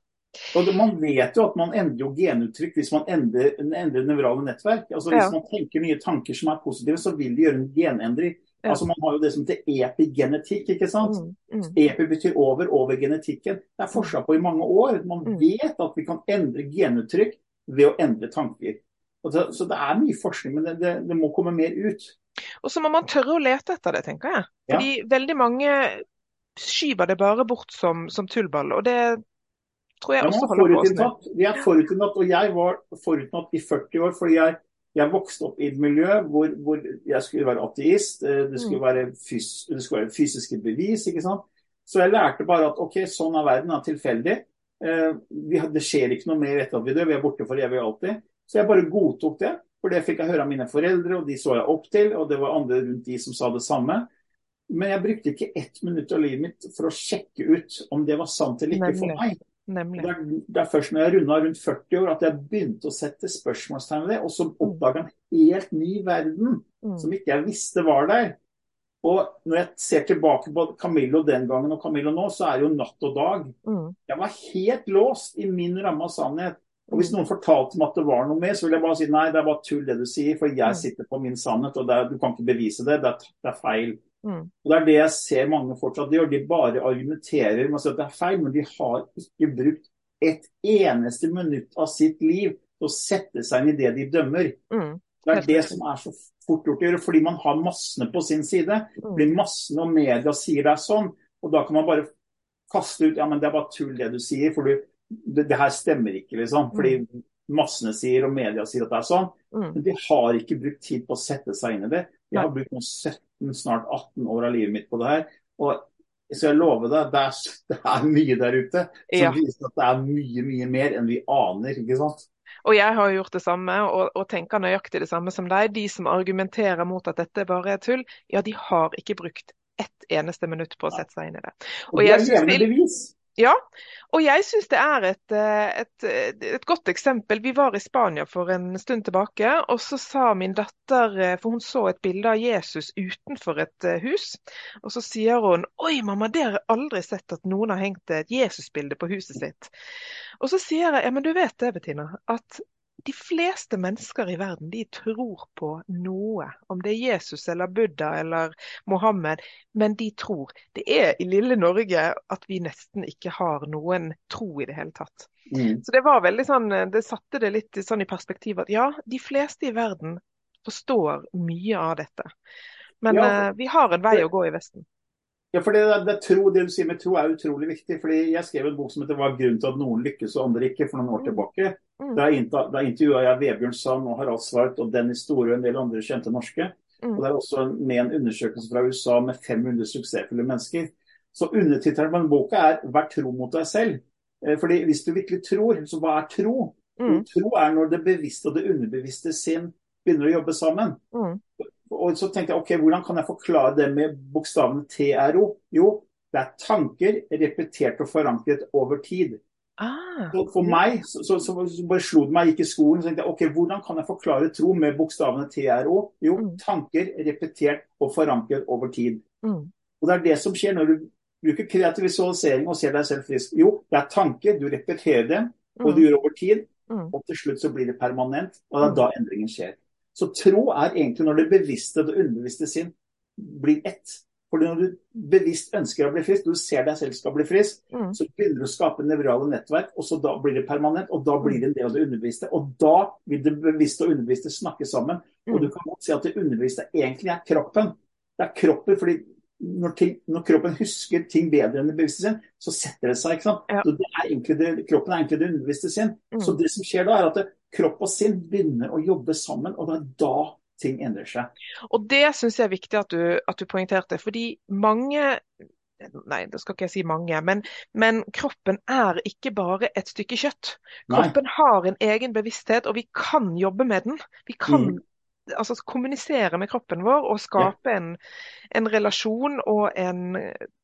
Og det, Man vet jo at man endrer jo genuttrykk hvis man endrer, endrer nevrale nettverk. Altså Hvis ja. man tenker nye tanker som er positive, så vil det gjøre en genendring. Ja. Altså Man har jo det som heter epigenetikk. ikke sant? Mm, mm. Epi betyr over, over genetikken. Det er forskjell på i mange år. Man mm. vet at vi kan endre genuttrykk ved å endre tanker. Det, så det er mye forskning, men det, det, det, må komme mer ut. Og så må man tørre å lete etter det, tenker jeg. Fordi ja. veldig mange skyver det bare bort som, som tullball. og det tror jeg ja, også holder på oss Vi er forutinntatt, og jeg var forutinntatt i 40 år fordi jeg jeg vokste opp i et miljø hvor, hvor jeg skulle være ateist. Eh, det skulle, mm. være fys det skulle være fysiske bevis. ikke sant? Så jeg lærte bare at ok, sånn er verden, er tilfeldig. Eh, det skjer ikke noe mer etter at vi dør, vi er borte for evig og alltid. Så jeg bare godtok det. For det fikk jeg høre av mine foreldre, og de så jeg opp til. Og det var andre rundt de som sa det samme. Men jeg brukte ikke ett minutt av livet mitt for å sjekke ut om det var sant eller ikke for meg. Nemlig. Det er, først når jeg runda rundt 40 år at jeg begynte å sette spørsmålstegn ved det, og så oppdaga en helt ny verden Mm. som ikke jeg visste var der. Og når jeg ser tilbake på Camillo den gangen og Camillo nå, så er det jo natt og dag. Mm. Jeg var helt låst i min ramme av sannhet. Og Hvis noen fortalte meg at det var noe mer, så ville jeg bare si nei, det er bare tull det du sier. For Mm. jeg sitter på min sannhet, og er, du kan ikke bevise det. Det er, det er feil. Mm. Og Det er det jeg ser mange fortsatt gjør. De bare argumenterer med å si at det er feil, men de har ikke brukt et eneste minutt av sitt liv til å sette seg inn i det de dømmer. Mm. Det er det som er så fort gjort å gjøre, fordi man har massene på sin side. Det Blir massene og media sier det er sånn, og da kan man bare kaste ut ja, men det er bare tull det du sier, for du, det, det her stemmer ikke, liksom. Fordi massene sier og media sier at det er sånn. Mm. Men de har ikke brukt tid på å sette seg inn i det. Jeg har brukt noen 17, snart 18 år av livet mitt på det her. og så jeg lover deg, det er, det er mye der ute som Ja. viser at det er mye, mye mer enn vi aner. ikke sant? Og jeg har gjort det samme, og, og tenker nøyaktig det samme som deg. De som argumenterer mot at dette bare er tull, ja, de har ikke brukt ett eneste minutt på å sette seg inn i det. Og, Og er synes levende bevis. Ja, og jeg syns det er et, eh, et, et godt eksempel. Vi var i Spania for en stund tilbake, og så sa min datter, eh, for hun så et bilde av Jesus utenfor et eh, hus, og så sier hun Oi, mamma, det har jeg aldri sett at noen har hengt et Jesusbilde på huset sitt. Og så sier jeg ja, men du vet det, Bettina, at de fleste mennesker i verden de tror på noe, om det er Jesus eller Buddha eller Mohammed, men de tror. Det er i lille Norge at vi nesten ikke har noen tro i det hele tatt. Mm. Så det var veldig sånn, det satte det litt sånn i perspektiv at ja, de fleste i verden forstår mye av dette. Men Ja. uh, vi har en vei å gå i Vesten. Ja, for det, det, tro, det du sier med tro er utrolig viktig. fordi Jeg skrev en bok som heter 'Hva er grunnen til at noen lykkes og andre ikke' for noen år Mm. tilbake. Mm. Inter, intervjua jeg Vebjørn Sand og Harald Svart og Dennis Store og en del andre kjente norske. Mm. Og Det er også med en undersøkelse fra USA med 500 suksessfulle mennesker. Så Undertittelen på den boka er 'Vær tro mot deg selv'. Eh, Fordi Hvis du virkelig tror, så hva er tro? Mm. Tro er når det bevisste og det underbevisste sin begynner å jobbe sammen. Mm. Og så tenkte jeg ok, hvordan kan jeg forklare det med bokstavene TRO? Jo, det er tanker repetert og forankret over tid. Ah, Så for meg så, så, så, bare slo det meg, gikk i skolen så tenkte jeg, ok, hvordan kan jeg forklare tro med bokstavene TRO? Jo, Mm. tanker repetert og forankret over tid. mm. Og det er det som skjer når du bruker kreativ visualisering og ser deg selv frisk. Jo, det er tanker, du repeterer dem, og du Mm. gjør over tid. Mm. Og til slutt så blir det permanent, og det er da endringen skjer. Så tro er egentlig når det bevisste og det underbevisste sin blir ett. Fordi når du bevisst ønsker å bli frisk, du ser deg selv skal bli frisk, Mm. så begynner du å skape nevrale nettverk, og så da blir det permanent, og da blir det en del av det underbevisste. Og da vil det bevisste og underbevisste snakke sammen. Og du Mm. kan godt si at det underbevisste egentlig er kroppen. Det er kroppen fordi når, ting, når kroppen husker ting bedre enn det bevisste sin, så setter det seg. ikke sant? Ja. Så det er det, kroppen er egentlig det underbevisste sin. Mm. Så det som skjer da, er at det, kropp og sinn begynner å jobbe sammen, og det er da ting endrer seg. Og det syns jeg er viktig at du, at du poengterte, fordi mange Nei, det skal ikke jeg si mange, men, men kroppen er ikke bare et stykke kjøtt. Nei. Kroppen har en egen bevissthet, og vi kan jobbe med den. Vi kan Mm. altså, kommunisere med kroppen vår og skape en, en relasjon og en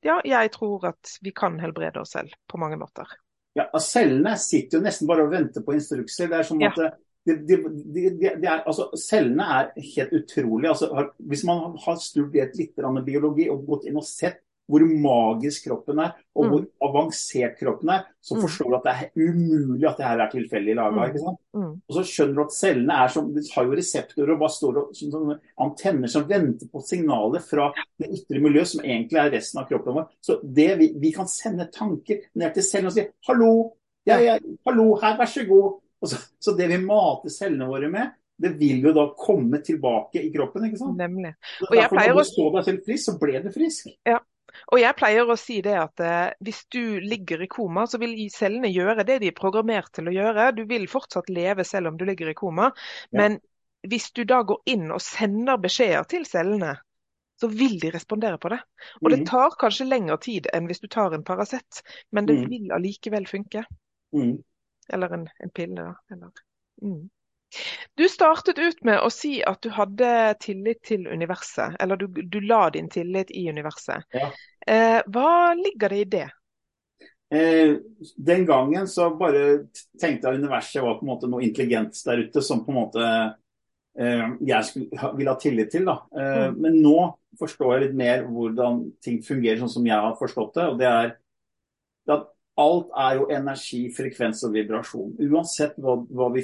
Ja, jeg tror at vi kan helbrede oss selv på mange måter. Ja, Cellene sitter jo nesten bare og venter på instrukser. Det er som Ja. at det, det, det, det, det er, altså, Cellene er helt utrolig. Altså, hvis man har studert litt biologi og gått inn og sett hvor magisk kroppen er, og Mm. hvor avansert kroppen er, så Mm. forstår du at det er umulig at det her er tilfeldig laga. Mm. Mm. Og så skjønner du at cellene er som, de har jo reseptorer og bare står og, som, som, antenner som venter på signaler fra det ytre miljøet, som egentlig er resten av kroppen vår. Så det vi, vi kan sende tanker ned til cellene og si 'hallo, jeg, jeg, hallo, her, vær så god'. Så, så det vi mater cellene våre med, det vil jo da komme tilbake i kroppen. ikke sant? Nemlig. Og Og jeg Derfor å... når du så deg selv frisk, så ble du frisk. Og jeg pleier å si det at eh, hvis du ligger i koma, så vil cellene gjøre det de er programmert til å gjøre. Du vil fortsatt leve selv om du ligger i koma. Ja. Men hvis du da går inn og sender beskjeder til cellene, så vil de respondere på det. Og det Mhm. tar kanskje lengre tid enn hvis du tar en Paracet, men det Mhm. vil allikevel funke. Mm. Eller en, en pille, da. Eller, mm. Du startet ut med å si at du hadde tillit til universet, eller du, du la din tillit i universet. Ja. Eh, hva ligger det i det? Eh, den gangen så bare tenkte jeg universet var på en måte noe intelligent der ute som på en måte eh, jeg skulle, ville ha tillit til. Eh, mm. Men nå forstår jeg litt mer hvordan ting fungerer sånn som jeg har forstått det. og det er at Alt er jo energi, frekvens og vibrasjon. Uansett hva, hva, vi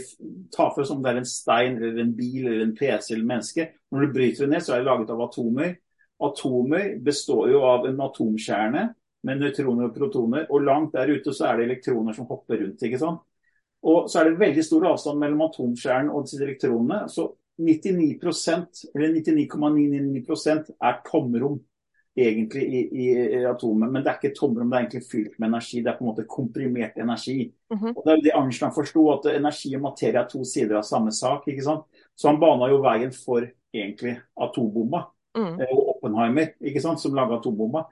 tar for oss, om det er en stein, eller en bil, eller en PC eller menneske. Når du bryter det ned, så er det laget av atomer. Atomer består jo av en atomkjerne med nøytroner og protoner. Og langt der ute så er det elektroner som hopper rundt. ikke sant? Og så er det veldig stor avstand mellom atomkjernen og disse elektronene. Så 99% eller 99,99% er tomrom egentlig i, i, atomet. Men det er ikke tomrom, det er egentlig fylt med energi. Det er på en måte komprimert energi. Mm -hmm. Og Det er det Einstein forsto, at energi og materie er to sider av samme sak. ikke sant? Så han bana jo veien for egentlig atombomba. Mm. Og Oppenheimer, ikke sant, som laga atombomba.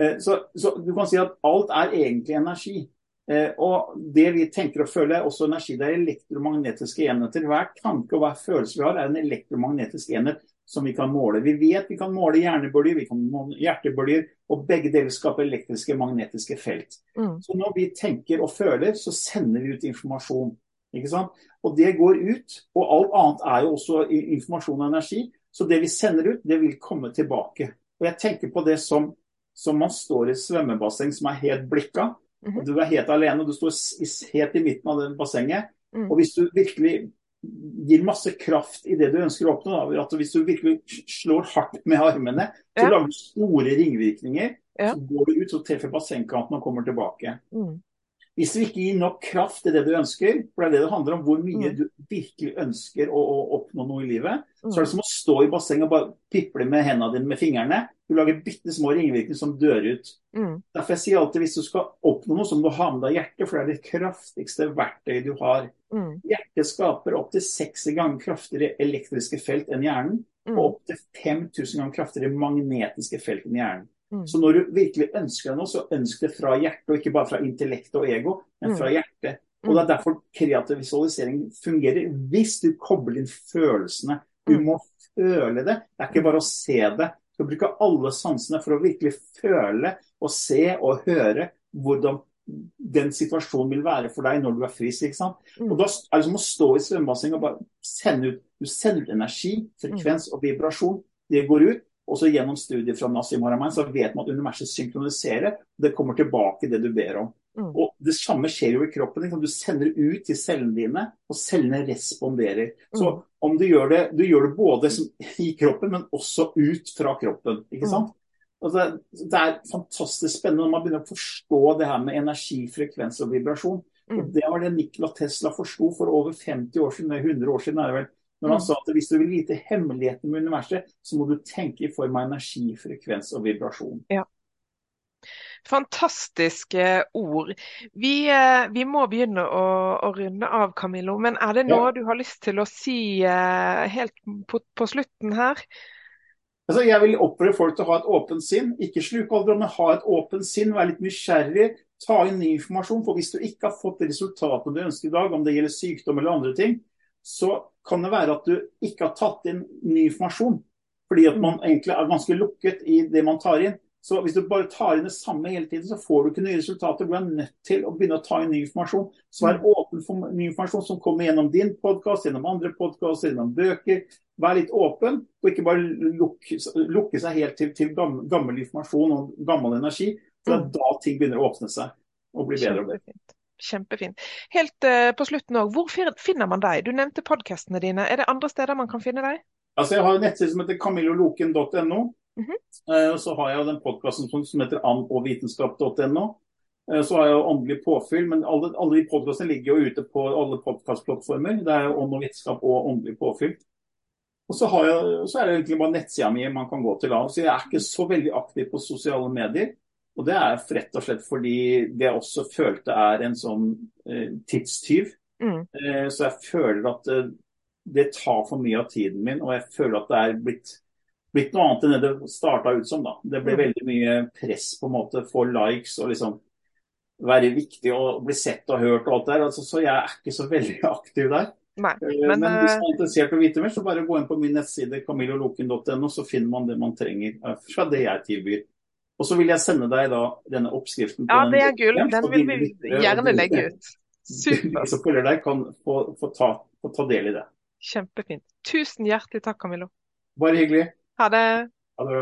Eh, så, så, du kan si at alt er egentlig energi. Eh, og det vi tenker og føler er også energi. Det er elektromagnetiske enheter. Hver tanke og hver følelse vi har er en elektromagnetisk enhet som vi kan måle. Vi vet vi kan måle hjernebølger, vi kan måle hjertebølger, og begge deler skaper elektriske magnetiske felt. Mm. Så når vi tenker og føler, så sender vi ut informasjon. ikke sant? Og det går ut. Og alt annet er jo også informasjon og energi. Så det vi sender ut, det vil komme tilbake. Og jeg tenker på det som, som man står i et svømmebasseng som er helt blikka. Mm -hmm. Du er helt alene, og du står helt i midten av det bassenget. Mm. Og hvis du virkelig gir masse kraft i det du ønsker å oppnå. Da. At hvis du virkelig slår hardt med armene, så ja. lager du store ringvirkninger. Ja. Så går du ut og treffer bassengkanten og kommer tilbake. Mm. Hvis du ikke gir nok kraft til det du ønsker, for det er det det handler om, hvor mye mm. du virkelig ønsker å, å, oppnå noe i livet, mm. så er det som å stå i bassenget og bare piple med hendene dine med fingrene. Du lager bitte små ringvirkninger som dør ut. Mm. Derfor jeg sier alltid hvis du skal oppnå noe, så må du ha med deg hjertet, for det er det kraftigste verktøyet du har. Mm. Hjertet skaper opptil 60 ganger kraftigere elektriske felt enn hjernen, mm. og opptil 5000 ganger kraftigere magnetiske felt enn hjernen. Mm. Så når du virkelig ønsker deg noe, så ønsk det fra hjertet, og ikke bare fra intellekt og ego, men fra mm. hjertet. Og Det er mm. derfor kreativ visualisering fungerer. Hvis du kobler inn følelsene. Du må føle det. Det er ikke bare å se det. Du skal bruke alle sansene for å virkelig føle og se og høre hvordan den situasjonen vil være for deg når du er frisk. ikke sant? Og Da er det som å stå i svømmebassenget og bare sende ut, du sender ut energi, frekvens og vibrasjon. Det går ut. Og så gjennom studier fra Nassim Haramein så vet man at universet synkroniserer. Det kommer tilbake det du ber om. Mm. Og Det samme skjer jo i kroppen. Liksom. Du sender ut til cellene dine, og cellene responderer. Så mm. om du gjør det, du gjør det både i kroppen, men også ut fra kroppen. ikke sant? Altså, det er fantastisk spennende når man begynner å forstå det her med energi, frekvens og vibrasjon. Mm. Og Det var det Nikola Tesla forsto for over 50 år siden, 100 år siden er det vel. Når han mm. sa at hvis du vil vite hemmeligheten med universet, så må du tenke i form av energi, frekvens og vibrasjon. Ja. Fantastiske ord. Vi, eh, vi må begynne å, å, runde av, Camillo. Men er det noe ja. du har lyst til å si uh, helt på, på, slutten her? Altså, jeg vil oppfordre folk til å ha et åpent sinn. Ikke sluke aldri, men ha et åpent sinn. Vær litt nysgjerrig. Ta inn ny informasjon. For hvis du ikke har fått resultatene du ønsker i dag, om det gjelder sykdom eller andre ting, så kan det være at du ikke har tatt inn ny informasjon. Fordi at man egentlig er ganske lukket i det man tar inn. Så hvis du bare tar inn det samme hele tiden, så får du ikke nye resultater. Du er nødt til å begynne å ta inn ny informasjon. Så vær åpen for ny informasjon som kommer gjennom din podkast, gjennom andre podkaster, gjennom bøker. Vær litt åpen, og ikke bare lukke, lukke seg helt til, til gammel, informasjon og gammel energi. For det er da ting begynner å åpne seg og bli bedre og bedre. Kjempefint. Helt uh, på slutten òg, hvor finner man deg? Du nevnte podkastene dine. Er det andre steder man kan finne deg? Altså, Jeg har en nettside som heter camilloloken.no. Mm -hmm. så har jeg den podkasten som heter andogvitenskap.no. Uh, eh, så har jeg jo åndelig påfyll, men alle, alle de podkastene ligger jo ute på alle podkastplattformer. Det er ånd og vitenskap og åndelig påfyll. Og så, jeg, så, er det egentlig bare nettsida mi man kan gå til. Så jeg er ikke så veldig aktiv på sosiale medier. Og det er rett og slett fordi det jeg også følte er en sånn eh, tidstyv. Mm. Eh, så jeg føler at det, eh, det, tar for mye av tiden min, og jeg føler at det er blitt, blitt noe annet enn det det starta ut som. da. Det ble mm. veldig mye press på en måte, for likes og liksom være viktig og bli sett og hørt og alt der. Altså, så jeg er ikke så veldig aktiv der. Nei, men, men, men hvis eh, man er interessert i å vite mer, så bare gå inn på min nettside camilloloken.no, så finner man det man trenger eh, fra det jeg tilbyr. Og så vil jeg sende deg da denne oppskriften. på ja, det er gull. Den vil vi gjerne legge ut. Supert. Så følger deg, kan få, få, ta, få ta del i det. Kjempefint. Tusen hjertelig takk, Camillo. Bare hyggelig. Ha det. Ha det bra.